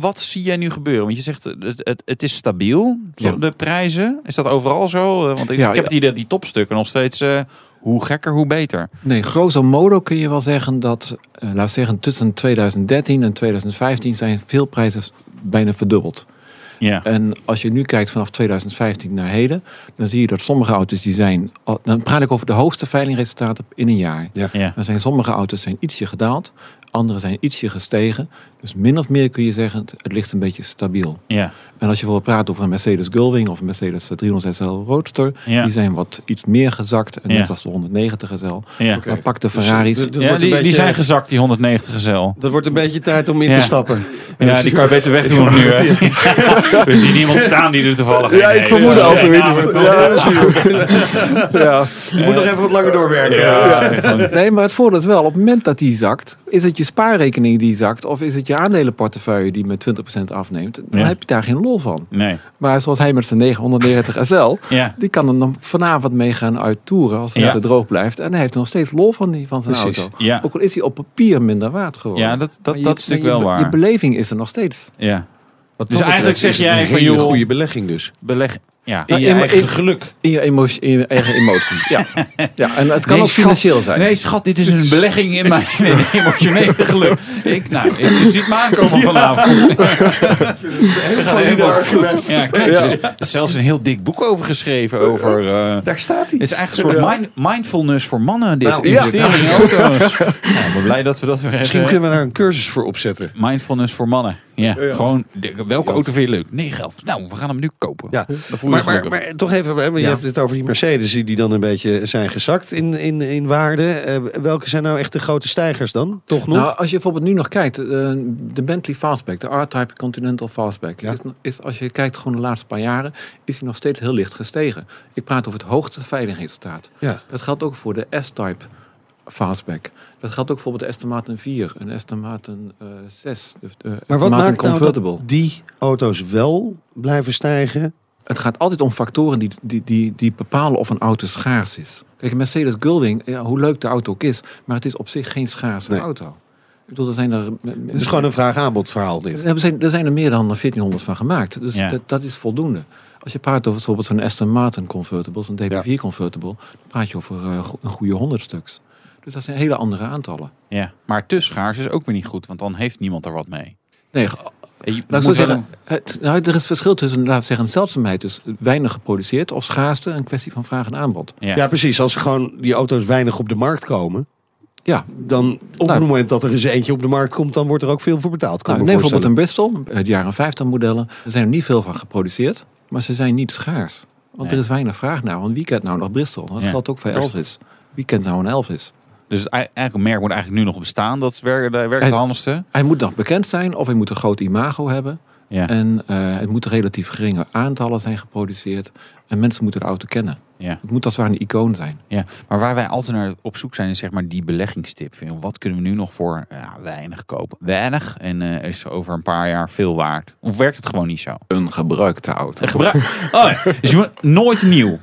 wat zie jij nu gebeuren? Want je zegt het, het, het is stabiel, de prijzen. Is dat overal zo? Eh, Want ik, Ja, ik heb ja. het idee dat die topstukken nog steeds, eh, hoe gekker, hoe beter. Nee, grosso modo kun je wel zeggen dat, eh laten we zeggen, tussen 2013 en 2015 zijn veel prijzen bijna verdubbeld. Ja. En als je nu kijkt vanaf 2015 naar heden, dan zie je dat sommige auto's die zijn, al- dan praat ik over de hoogste veilingresultaten in een jaar. ja. Dan zijn sommige auto's zijn ietsje gedaald, andere zijn ietsje gestegen. Dus min of meer kun je zeggen, het- het ligt een beetje stabiel. Ja. En als je bijvoorbeeld praat over een Mercedes Gullwing of een Mercedes 300 SL Roadster, Ja. die zijn wat iets meer gezakt, en Ja. net als de 190 SL. Ja. Maar pak de Dus, Ferraris. eh, dat Ja, een die, zijn gezakt, die 190 gezel. Dat wordt een beetje tijd om in Ja. te stappen. Ja, die kan je beter wegdoen nu. Hè. We zien iemand staan die er toevallig Ja, ik vermoed Ja, al zoiets. ja, Ja. Je moet nog even wat langer doorwerken. Ja, Nee, maar het voordeel is wel, op het moment dat die zakt, is het je spaarrekening die zakt, of is het je aandelenportefeuille die met 20% afneemt, dan Ja. heb je daar geen lol van. Nee. Maar zoals hij met zijn 990 SL, Ja. die kan er dan vanavond mee gaan uittoeren als het Ja. droog blijft. En hij heeft nog steeds lol van, die, van zijn Precies. auto. Ja. Ook al is hij op papier minder waard geworden. Ja, dat- dat- dat is natuurlijk wel waar. Je beleving is er nog steeds. ja. Wat Dus eigenlijk zeg jij een van, joh- goede belegging dus. Beleg. Ja. In Nou, je in- eigen in- geluk. In je, emotie, in je eigen emotie. Ja. ja, en het kan Nee, ook schat. financieel zijn. Nee, schat, dit is een belegging in mijn emotionele geluk. Ik, nou, je ziet me aankomen vanavond. Ja, kijk, er is zelfs een heel dik boek over geschreven. Over, eh, Daar staat hij. het is eigenlijk een soort mind- mindfulness voor mannen. Dit Nou, investeren in auto's. Nou, ik ben blij dat we dat weer Misschien hebben. kunnen we daar een cursus voor opzetten. Mindfulness voor mannen. Ja, gewoon, de- welke auto vind je leuk? 9 11. Nou, we gaan hem nu kopen. Ja. Dan voel je Maar, maar, maar toch even, hè, want je hebt het over die Mercedes die die dan een beetje zijn gezakt in, in, in waarde. Eh, welke zijn nou echt de grote stijgers dan? Toch nog? Nou, als je bijvoorbeeld nu nog kijkt, eh, de Bentley Fastback, de R-Type Continental Fastback, Ja. is, is, als je kijkt gewoon de laatste paar jaren, is hij nog steeds heel licht gestegen. Ik praat over het hoogste veilingresultaat. ja. Dat geldt ook voor de S-Type Fastback. Dat geldt ook voor de Aston Martin 4 en Aston Martin eh 6. De, de Maar Aston wat Martin maakt nou dat die auto's wel blijven stijgen? Het gaat altijd om factoren die, die, die, die bepalen of een auto schaars is. Kijk, een Mercedes Gullwing, ja, hoe leuk de auto ook is, maar het is op zich geen schaarse Nee. auto. Ik bedoel, er zijn er... Het is gewoon een vraag-aanbod verhaal dit. Er zijn, er zijn er meer dan 1400 van gemaakt. Dus Ja. dat, dat is voldoende. Als je praat over bijvoorbeeld zo'n Aston Martin convertible, zo'n DB4 convertible, dan praat je over eh, een goede 100 stuks. Dus dat zijn hele andere aantallen. Ja, maar te schaars is ook weer niet goed, want dan heeft niemand er wat mee. Nee, je laat moet zo wel zeggen, het, nou, er is verschil tussen, laten we zeggen, een zeldzaamheid, dus weinig geproduceerd, of schaarste, een kwestie van vraag en aanbod. ja. Ja, precies. Als gewoon die auto's weinig op de markt komen, Ja, dan op Nou. het moment dat er eens eentje op de markt komt, dan wordt er ook veel voor betaald. Kan nou, neem bijvoorbeeld een Bristol, het jaren 50 modellen. Er zijn er niet veel van geproduceerd, maar ze zijn niet schaars. Want Nee. er is weinig vraag naar. Want wie kent nou nog Bristol? Dat Ja. geldt ook voor. Elvis. Wie kent nou een Elvis? Dus eigenlijk een merk moet eigenlijk nu nog bestaan. Dat werkt, werkt het handigste. Hij moet nog bekend zijn of hij moet een groot imago hebben. Ja. En eh, het moeten relatief geringe aantallen zijn geproduceerd. En mensen moeten de auto kennen. Ja. Het moet als het ware een icoon zijn. Ja, maar waar wij altijd naar op zoek zijn is zeg maar die beleggingstip. Wat kunnen we nu nog voor ja, weinig kopen? Weinig en eh, is over een paar jaar veel waard. Of werkt het gewoon niet zo? Een gebruikte auto. Gebruik. Oh, ja. Dus je moet nooit nieuw.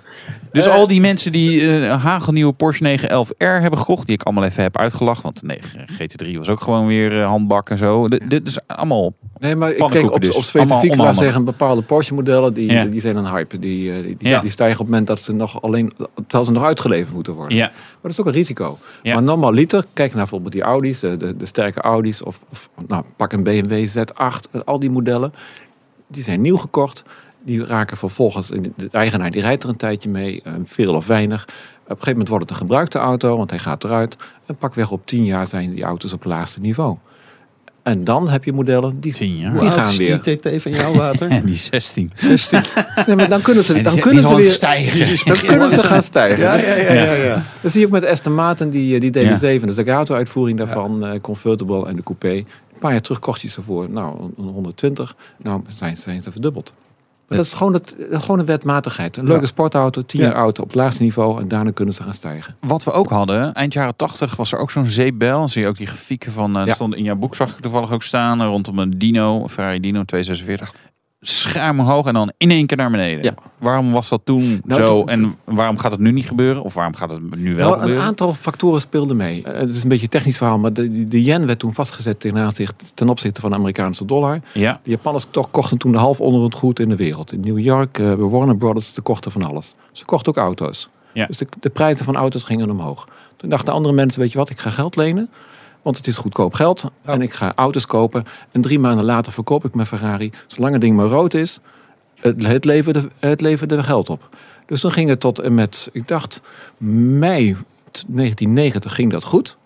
Dus al die mensen die eh, een hagelnieuwe Porsche 911R hebben gekocht, die ik allemaal even heb uitgelachen. Want nee, GT3 was ook gewoon weer eh, handbak en zo. Dit is allemaal. Nee, maar ik kijk op, dus. op specifiek, laat zeggen, bepaalde Porsche modellen, die, Ja. die zijn een hype. Die, eh, die, die, Ja. die stijgen op het moment dat ze nog alleen, terwijl ze nog uitgeleverd moeten worden. Ja, Maar dat is ook een risico. Maar normaal liter, kijk naar bijvoorbeeld die Audi's, de, de, de sterke Audi's, of, of nou, pak een BMW Z8, eh, al die modellen, die zijn nieuw gekocht. Die raken vervolgens, de eigenaar die rijdt er een tijdje mee, eh, veel of weinig. Op een gegeven moment wordt het een gebruikte auto, want hij gaat eruit. En pakweg op 10 jaar zijn die auto's op het laagste niveau. En dan heb je modellen die, 10 jaar. die gaan weer. die TT van jouw water? en die 16. Nee, maar dan kunnen ze, dan die kunnen ze weer stijgen. dan kunnen ze gaan stijgen. Ja, ja, ja, ja. ja. Dat zie je ook met Aston Martin, die, eh, die DB7, dus de Gato-uitvoering daarvan, eh, convertible en de coupé. Een paar jaar terug kost je ze voor nou, een 120. Nou, zijn, zijn ze verdubbeld. Dat is gewoon, het, is gewoon een wetmatigheid. Een leuke sportauto, 10 Ja. jaar auto op het laagste niveau en daarna kunnen ze gaan stijgen. Wat we ook hadden, eind jaren 80 was er ook zo'n zeepbel. Zie je ook die grafieken van, eh Ja. stond in jouw boek zag ik toevallig ook staan, eh, rondom een Dino, Ferrari Dino 246. Schuim omhoog en dan in één keer naar beneden. Ja. Waarom was dat toen Nou, zo toen- en waarom gaat het nu niet gebeuren? Of waarom gaat het nu wel Nou, een gebeuren? aantal factoren speelden mee. Eh, het is een beetje een technisch verhaal, maar de, de yen werd toen vastgezet ten, aanzicht, ten opzichte van de Amerikaanse dollar. Ja, De Japanners toch kochten toen de half onder het goed in de wereld. In New York, bij Warner Brothers, ze kochten van alles. Ze kochten ook auto's. Ja. Dus de, de prijzen van auto's gingen omhoog. Toen dachten andere mensen, weet je wat, ik ga geld lenen. Want het is goedkoop geld. En ik ga auto's kopen. En drie maanden later verkoop ik mijn Ferrari. Zolang het ding maar rood is, het, het, leverde, het leverde geld op. Dus toen ging het tot en met, ik dacht, mei 1990 ging dat goed.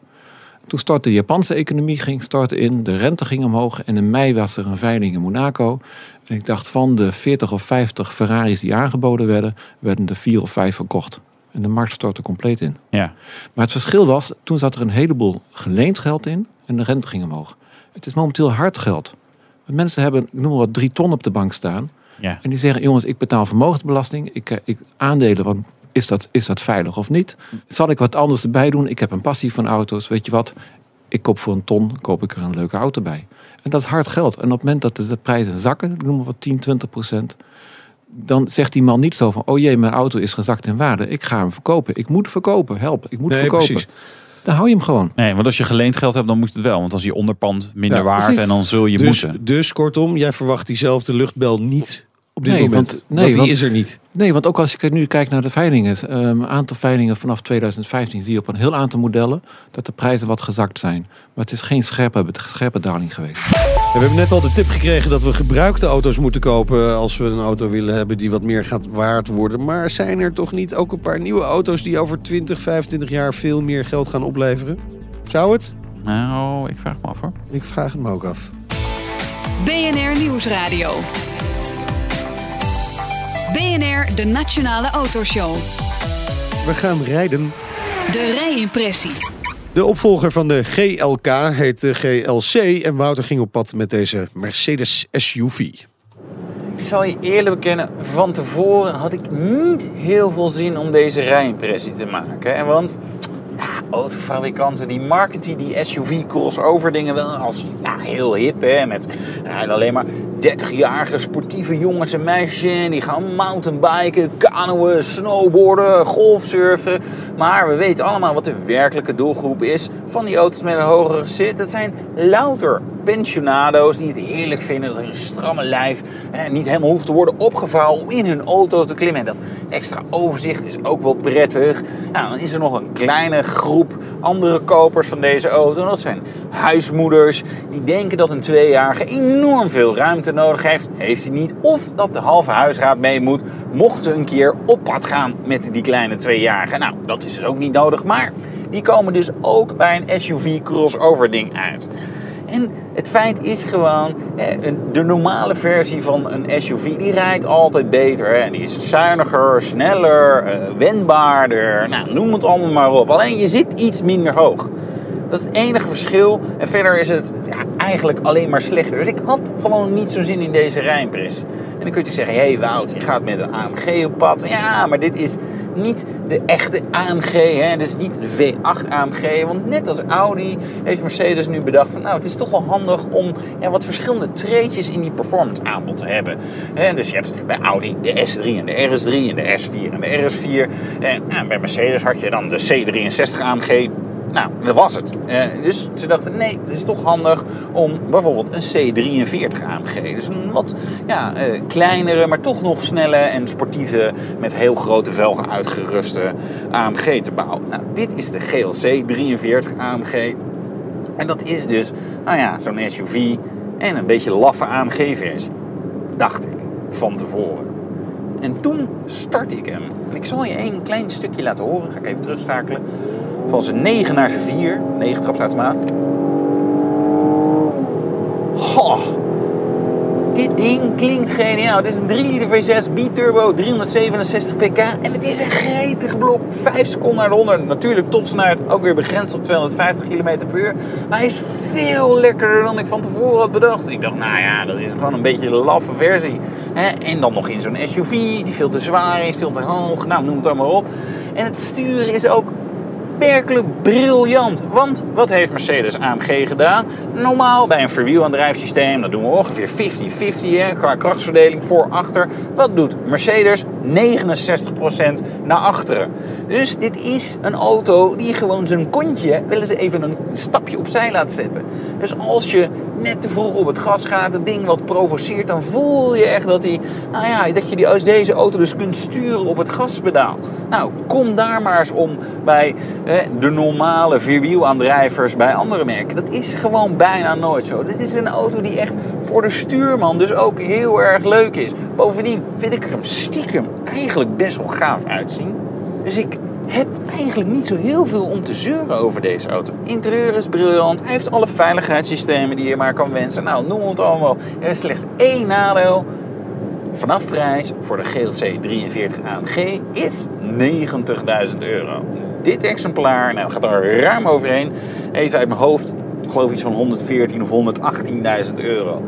Toen startte de Japanse economie ging starten in, de rente ging omhoog en in mei was er een veiling in Monaco. En ik dacht van de 40 of 50 Ferraris die aangeboden werden, werden er vier of vijf verkocht. En de markt stortte compleet in. ja. Maar het verschil was, toen zat er een heleboel geleend geld in en de rente ging omhoog. Het is momenteel hard geld. Want mensen hebben, ik noem maar wat, drie ton op de bank staan. ja. En die zeggen, jongens, ik betaal vermogensbelasting. Ik, eh, ik aandelen, want is dat, is dat veilig of niet? Zal ik wat anders erbij doen? Ik heb een passie van auto's. Weet je wat? Ik koop voor een ton, koop ik er een leuke auto bij. En dat is hard geld. En op het moment dat de prijzen zakken, ik noem maar wat 10, 20 procent. Dan zegt die man niet zo van, oh jee, mijn auto is gezakt in waarde. Ik ga hem verkopen. Ik moet verkopen. Help, ik moet Nee, verkopen. precies. Dan hou je hem gewoon. Nee, want als je geleend geld hebt, dan moet het wel. Want is je onderpand minder Ja, waard en dan zul je Dus, moeten. dus kortom, jij verwacht diezelfde luchtbel niet op dit Nee, moment. want- Want, nee, die want- is er niet. Nee, want ook als je nu kijkt naar de veilingen, ehm, een aantal veilingen vanaf 2015 zie je op een heel aantal modellen dat de prijzen wat gezakt zijn. Maar het is geen scherpe, scherpe daling geweest. We hebben net al de tip gekregen dat we gebruikte auto's moeten kopen als we een auto willen hebben die wat meer gaat waard worden. Maar zijn er toch niet ook een paar nieuwe auto's die over 20, 25 jaar veel meer geld gaan opleveren? Zou het? Nou, ik vraag me af hoor. Ik vraag het me ook af. BNR Nieuwsradio. BNR, de Nationale Autoshow. We gaan rijden. De rijimpressie. De opvolger van de GLK heet de GLC en Wouter ging op pad met deze Mercedes SUV. Ik zal je eerlijk bekennen, van tevoren had ik niet heel veel zin om deze rijimpressie te maken. En want ja, autofabrikanten die marketen die SUV crossover dingen wel als heel hip. Hè, met ja, alleen maar 30-jarige sportieve jongens en meisjes. Die gaan mountainbiken, kanoën, snowboarden, golfsurfen. Maar we weten allemaal wat de werkelijke doelgroep is van die auto's met een hogere zit. Het zijn louter pensionado's die het heerlijk vinden dat hun stramme lijf niet helemaal hoeft te worden opgevouwen om in hun auto te klimmen. En dat extra overzicht is ook wel prettig. Nou, dan is er nog een kleine groep andere kopers van deze auto. En dat zijn huismoeders die denken dat een tweejarige enorm veel ruimte nodig heeft. Heeft hij niet. Of dat de halve huisraad mee moet mocht ze een keer op pad gaan met die kleine tweejarige. Nou, dat is dus ook niet nodig. Maar die komen dus ook bij een SUV crossover ding uit. En het feit is gewoon, eh, de normale versie van een SUV die rijdt altijd beter. En die is zuiniger, sneller, eh, wendbaarder, nou, noem het allemaal maar op. Alleen je zit iets minder hoog. Dat is het enige verschil. En verder is het ja, eigenlijk alleen maar slechter. Dus ik had gewoon niet zo'n zin in deze rijimpressie. En dan kun je zeggen, hé hey Wout, je gaat met een AMG op pad. Ja, maar dit is niet de echte AMG. Hè? Is niet de V8 AMG. Want net als Audi heeft Mercedes nu bedacht van... nou, het is toch wel handig om ja, wat verschillende treetjes in die performance aanbod te hebben. Hè? Dus je hebt bij Audi de S3 en de RS3 en de S4 en de RS4. En ja, bij Mercedes had je dan de C63 AMG... Nou, dat was het. Eh, dus ze dachten, nee, het is toch handig om bijvoorbeeld een C43 AMG. Dus een wat ja, eh, kleinere, maar toch nog snelle en sportieve, met heel grote velgen uitgeruste AMG te bouwen. Nou, dit is de GLC 43 AMG. En dat is dus, nou ja, zo'n SUV en een beetje laffe AMG-versie. Dacht ik, van tevoren. En toen startte ik hem. En ik zal je één klein stukje laten horen. Ga ik even terugschakelen. Van zijn 9 naar zijn 4. 9 trapsautomaat. Goh. Dit ding klinkt geniaal. Het is een 3 liter V6 B-turbo, 367 pk. En het is een gretige blok. 5 seconden naar de 100. Natuurlijk topsnelheid, ook weer begrensd op 250 km per uur. Maar hij is veel lekkerder dan ik van tevoren had bedacht. Ik dacht, nou ja, dat is gewoon een beetje een laffe versie. En dan nog in zo'n SUV, die veel te zwaar is, veel te hoog. Nou, noem het allemaal op. En het sturen is ook werkelijk briljant. Want wat heeft Mercedes AMG gedaan? Normaal bij een verwielaandrijfsysteem, dat doen we ongeveer 50-50 qua krachtsverdeling voor-achter. Wat doet Mercedes? 69% naar achteren. Dus dit is een auto die gewoon zijn kontje wel eens even een stapje opzij laat zetten. Dus als je net te vroeg op het gas gaat, het ding wat provoceert, dan voel je echt dat, hij, nou ja, dat je die als deze auto dus kunt sturen op het gaspedaal. Nou, kom daar maar eens om bij de normale vierwielaandrijvers bij andere merken. Dat is gewoon bijna nooit zo. Dit is een auto die echt voor de stuurman dus ook heel erg leuk is. Bovendien vind ik er hem stiekem eigenlijk best wel gaaf uitzien. Dus ik heb eigenlijk niet zo heel veel om te zeuren over deze auto. Interieur is briljant. Hij heeft alle veiligheidssystemen die je maar kan wensen. Nou, noem het allemaal. Er is slechts één nadeel. Vanaf prijs voor de GLC 43 AMG is 90.000 euro. Dit exemplaar, nou gaat er ruim overheen. Even uit mijn hoofd, ik geloof iets van 114 of 118.000 euro.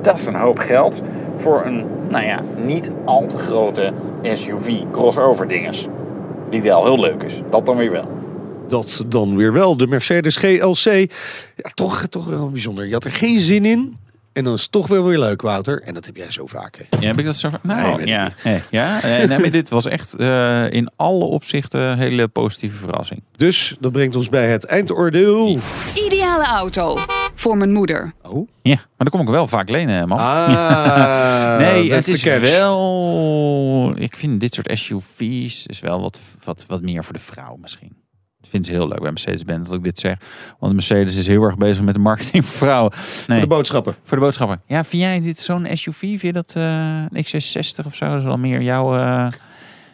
Dat is een hoop geld voor een, nou ja, niet al te grote SUV, crossover dinges. Die wel heel leuk is. Dat dan weer wel. Dat dan weer wel. De Mercedes GLC. Ja, toch, toch wel bijzonder. Je had er geen zin in. En dan is het toch wel weer leuk, Wouter. En dat heb jij zo vaak. Hè? Ja, heb ik dat zo Nee, Nou, weet ja. Nee, ja. Eh, nee, maar dit was echt eh, in alle opzichten een hele positieve verrassing. Dus dat brengt ons bij het eindoordeel. Ideale auto. Voor mijn moeder. Oh. Ja, maar dan kom ik wel vaak lenen, man. Ah, nee, het is wel... Ik vind dit soort SUV's is wel wat, wat, wat meer voor de vrouw misschien. Ik vind het heel leuk bij Mercedes-Benz dat ik dit zeg. Want Mercedes is heel erg bezig met de marketing voor vrouwen. Nee, Voor de boodschappen. voor de boodschappen. Ja, vind jij dit zo'n SUV? Vind je dat eh, een XC60 of zo? Dat is wel meer jouw... eh,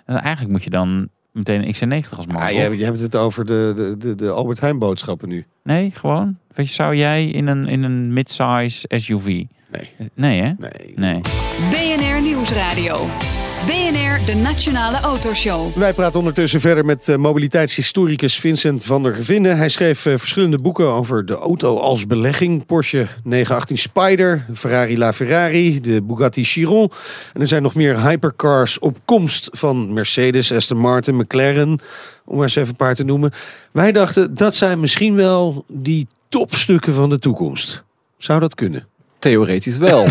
eigenlijk moet je dan meteen een XC90 als man. Ah, je, hebt- je hebt het over de, de, de, de Albert Heijn boodschappen nu. Nee, gewoon? Weet je, zou jij in een, in een mid-size SUV? Nee. Nee, hè? Nee. Nee. BNR Nieuwsradio. BNR, de Nationale Autoshow. Wij praten ondertussen verder met eh, mobiliteitshistoricus Vincent van der Gevinden. Hij schreef eh, verschillende boeken over de auto als belegging. Porsche 918 Spider, Ferrari La Ferrari, de Bugatti Chiron. En er zijn nog meer hypercars op komst van Mercedes, Aston Martin, McLaren. Om maar eens even een paar te noemen. Wij dachten, dat zijn misschien wel die topstukken van de toekomst. Zou dat kunnen? Theoretisch wel.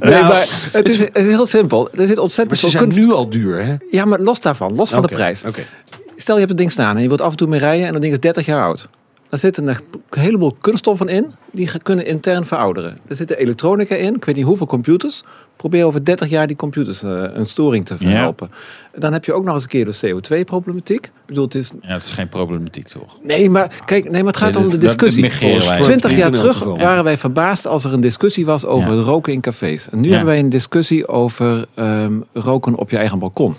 nee, maar het is, het is heel simpel. Er zit Maar ontzettend ze veel zijn kunst. nu al duur, hè? Ja, maar los daarvan, los van de prijs. Oké. Stel je hebt het ding staan en je wilt af en toe mee rijden en dat ding is 30 jaar oud. Daar zitten een heleboel kunststoffen in die kunnen intern verouderen. Er zitten elektronica in, ik weet niet hoeveel computers. Probeer over 30 jaar die computers eh, een storing te verhelpen. Dan heb je ook nog eens een keer de CO2-problematiek. Ik bedoel, het is Ja, dat is geen problematiek, toch? Nee, maar kijk, nee, maar het gaat Nee, om de discussie. Twintig jaar terug waren wij verbaasd als er een discussie was over Ja. het roken in cafés. En nu Ja. hebben wij een discussie over ehm, roken op je eigen balkon.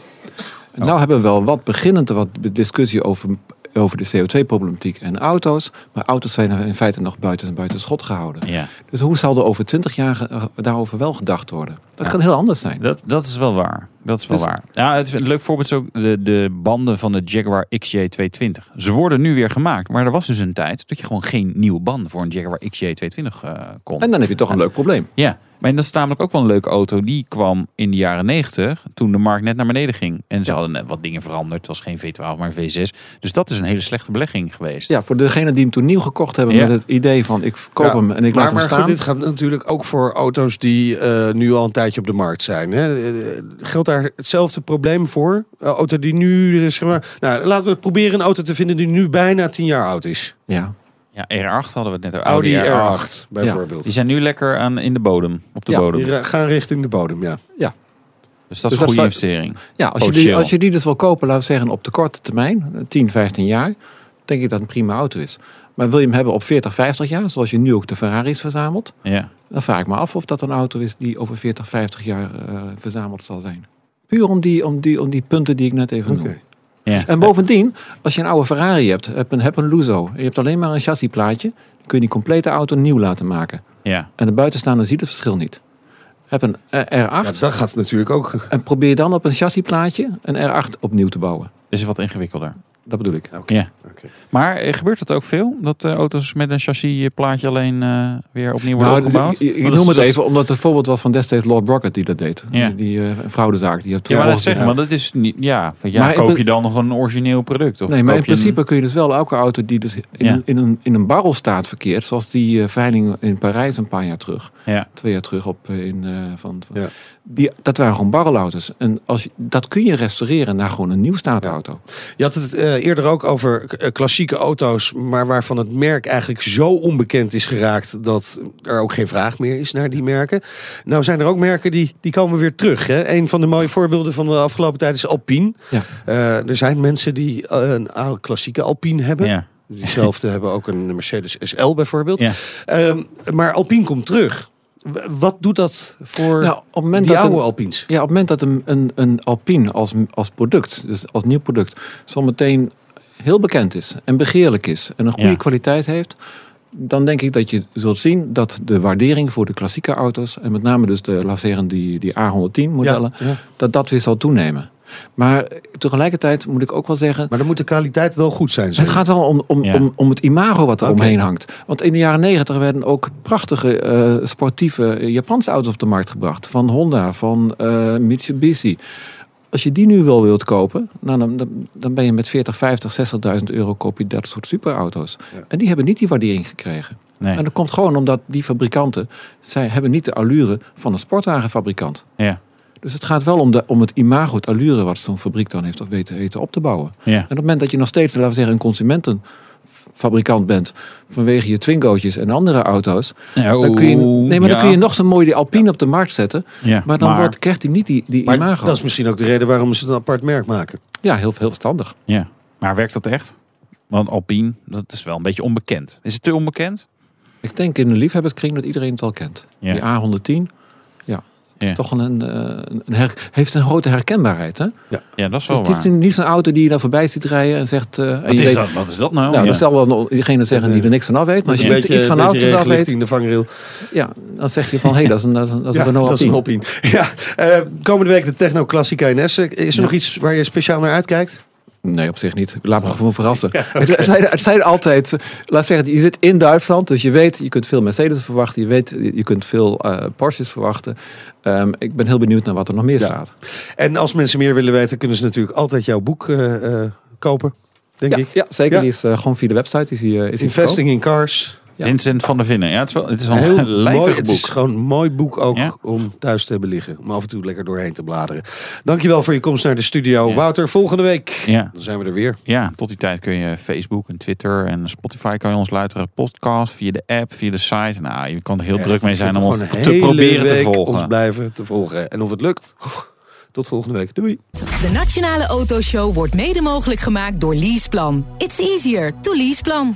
En Nou hebben we wel wat beginnend wat discussie over, over de CO2-problematiek en auto's. Maar auto's zijn er in feite nog buiten, buiten schot gehouden. Ja, Dus hoe zal er over twintig jaar ge- daarover wel gedacht worden? Dat Ja. kan heel anders zijn. dat, dat is wel waar. Dat is wel Dus- waar. Ja, het is een leuk voorbeeld is ook de, de banden van de Jaguar XJ220. Ze worden nu weer gemaakt, maar er was dus een tijd dat je gewoon geen nieuwe banden voor een Jaguar XJ220 eh kon. En dan heb je toch een leuk probleem. Ja, maar dat is namelijk ook wel een leuke auto. Die kwam in de jaren 90, toen de markt net naar beneden ging. En ze hadden net wat dingen veranderd. Het was geen V12, maar een V6. Dus dat is een hele slechte belegging geweest. Ja, voor degenen die hem toen nieuw gekocht hebben Ja. met het idee van ik koop Ja, hem en ik maar, laat hem maar staan. goed, dit gaat natuurlijk ook voor auto's die eh, nu al een tijdje op de markt zijn. Hè? Eh, Geldt daar hetzelfde probleem voor? Een auto die nu, dus, zeg maar, nou, laten we proberen een auto te vinden die nu bijna 10 jaar oud is. Ja. Ja, R8 hadden we het net over. Audi, Audi R8, bijvoorbeeld. Die zijn nu lekker aan, in de bodem, op de Ja, bodem. Die gaan richting de bodem, ja. Dus dat Dus is een dat goede investering. Ja, als je, die, Potentieel. als je die dus wil kopen, laten we zeggen op de korte termijn, 10, 15 jaar, denk ik dat het een prima auto is. Maar wil je hem hebben op 40, 50 jaar, zoals je nu ook de Ferraris verzamelt, Ja. dan vraag ik me af of dat een auto is die over 40, 50 jaar eh, verzameld zal zijn. Puur om die, om, die, om die punten die ik net even Oké. noemde. ja. En bovendien, als je een oude Ferrari hebt, heb een, heb een Lusso, en je hebt alleen maar een chassisplaatje, dan kun je die complete auto nieuw laten maken. ja. En de buitenstaander ziet het verschil niet. Heb een eh, R8 Ja, dat gaat natuurlijk ook. en probeer dan op een chassisplaatje een R8 opnieuw te bouwen. Is wat ingewikkelder. Dat bedoel ik. Ja. Oké. Maar eh, gebeurt het ook veel? Dat eh, auto's met een chassisplaatje alleen eh, weer opnieuw worden Nou, opgebouwd? ik, ik- ik Want noem het is- even omdat het voorbeeld was van destijds Lord Brockett die dat deed. Ja. Die, die eh, fraudezaak. Die Ja, maar dat zeggen, want dat is niet. Ja, van, ja Maar koop je dan nog een origineel product? Of nee, maar in koop je een- principe kun je dus wel elke auto die dus in, Ja. in, een, in een barrelstaat verkeert, zoals die veiling in Parijs een paar jaar terug, Ja, twee jaar terug op in, eh, van, van Ja. die, dat waren gewoon barrelauto's. En als je, dat kun je restaureren naar gewoon een nieuw staatauto. Je had het eh, eerder ook over eh, klassieke auto's, maar waarvan het merk eigenlijk zo onbekend is geraakt dat er ook geen vraag meer is naar die merken. Nou zijn er ook merken die, die komen weer terug. Hè? Een van de mooie voorbeelden van de afgelopen tijd is Alpine. Ja. Eh, er zijn mensen die een klassieke Alpine hebben. ja, Diezelfde hebben ook een Mercedes SL bijvoorbeeld. ja. Ehm, maar Alpine komt terug. Wat doet dat voor Nou, op die dat oude een- Alpines? Ja, op het moment dat een, een, een Alpine als, als product, dus als nieuw product, zometeen heel bekend is en begeerlijk is en een goede Ja. kwaliteit heeft, dan denk ik dat je zult zien dat de waardering voor de klassieke auto's, en met name dus de, zeggen, die, die A110 modellen, Ja, ja. dat dat weer zal toenemen. Maar tegelijkertijd moet ik ook wel zeggen, Maar dan moet de kwaliteit wel goed zijn. zeg het gaat wel om, om, Ja. om, om het imago wat er omheen hangt. Want in de jaren negentig werden ook prachtige eh, sportieve eh, Japanse auto's op de markt gebracht. Van Honda, van eh, Mitsubishi. Als je die nu wel wilt kopen, nou, dan, dan, dan ben je met 40, 50, 60.000 euro koop je dat soort superauto's. Ja. En die hebben niet die waardering gekregen. Nee. En dat komt gewoon omdat die fabrikanten, zij hebben niet de allure van een sportwagenfabrikant. Ja, Dus het gaat wel om, de, om het imago, het allure wat zo'n fabriek dan heeft of weten, weten op te bouwen. ja. En op het moment dat je nog steeds, laten we zeggen, een consumentenfabrikant bent vanwege je Twingootjes en andere auto's, dan kun je, nee, maar dan kun je nog zo mooi die Alpine op de markt zetten, Ja, maar dan Wordt, krijgt hij niet die, die Maar imago. dat is misschien ook de reden waarom ze een apart merk maken. Ja, heel, heel verstandig. Ja, maar werkt dat echt? Want Alpine, dat is wel een beetje onbekend. Is het te onbekend? Ik denk in de liefhebberskring dat iedereen het wel kent. Ja. Die A110, ja, Ja. Is toch een, eh, een her- heeft een grote herkenbaarheid. Hè? Ja, dat is Het wel is waar. niet, niet zo'n auto die je dan voorbij ziet rijden en zegt... eh, en Wat is, weet- dat, wat is dat nou? Nou, Ja. dat zal wel diegene zeggen die er niks van af weet. Maar als je een iets, beetje, iets van auto's af weet, regenlichting, de vangrail. ja, dan zeg je van, hé, hey, dat is een, dat is een, dat is Ja, een Renault dat is een Alpine. Alpine. Ja, eh, komende week de Techno Classica NS. Is er Ja. nog iets waar je speciaal naar uitkijkt? Nee, op zich niet. Laat me gewoon verrassen. het, zijn, het zijn altijd, laat zeggen, je zit in Duitsland, dus je weet, je kunt veel Mercedes verwachten, je weet, je kunt veel eh, Porsches verwachten. Ehm, ik ben heel benieuwd naar wat er nog meer Ja. staat. En als mensen meer willen weten, kunnen ze natuurlijk altijd jouw boek eh, eh, kopen. Denk Ja, ik. ja, zeker. Ja. Die is gewoon via de website. Is die, is Investing in Cars. Ja. Vincent van der Vinnen. Ja, het is wel, het is wel Heel een lijvig mooi. boek. Het is gewoon een mooi boek ook Ja. om thuis te hebben liggen. Om af en toe lekker doorheen te bladeren. Dankjewel voor je komst naar de studio. Ja. Wouter, volgende week. Ja. Dan zijn we er weer. ja, tot die tijd kun je Facebook en Twitter en Spotify kan je ons luisteren. Podcast, via de app, via de site. Nou, je kan er heel Echt, druk mee zijn om ons een te proberen te volgen. ons blijven te volgen. En of het lukt, tot volgende week. Doei. De Nationale Autoshow wordt mede mogelijk gemaakt door Leaseplan. It's easier to Leaseplan.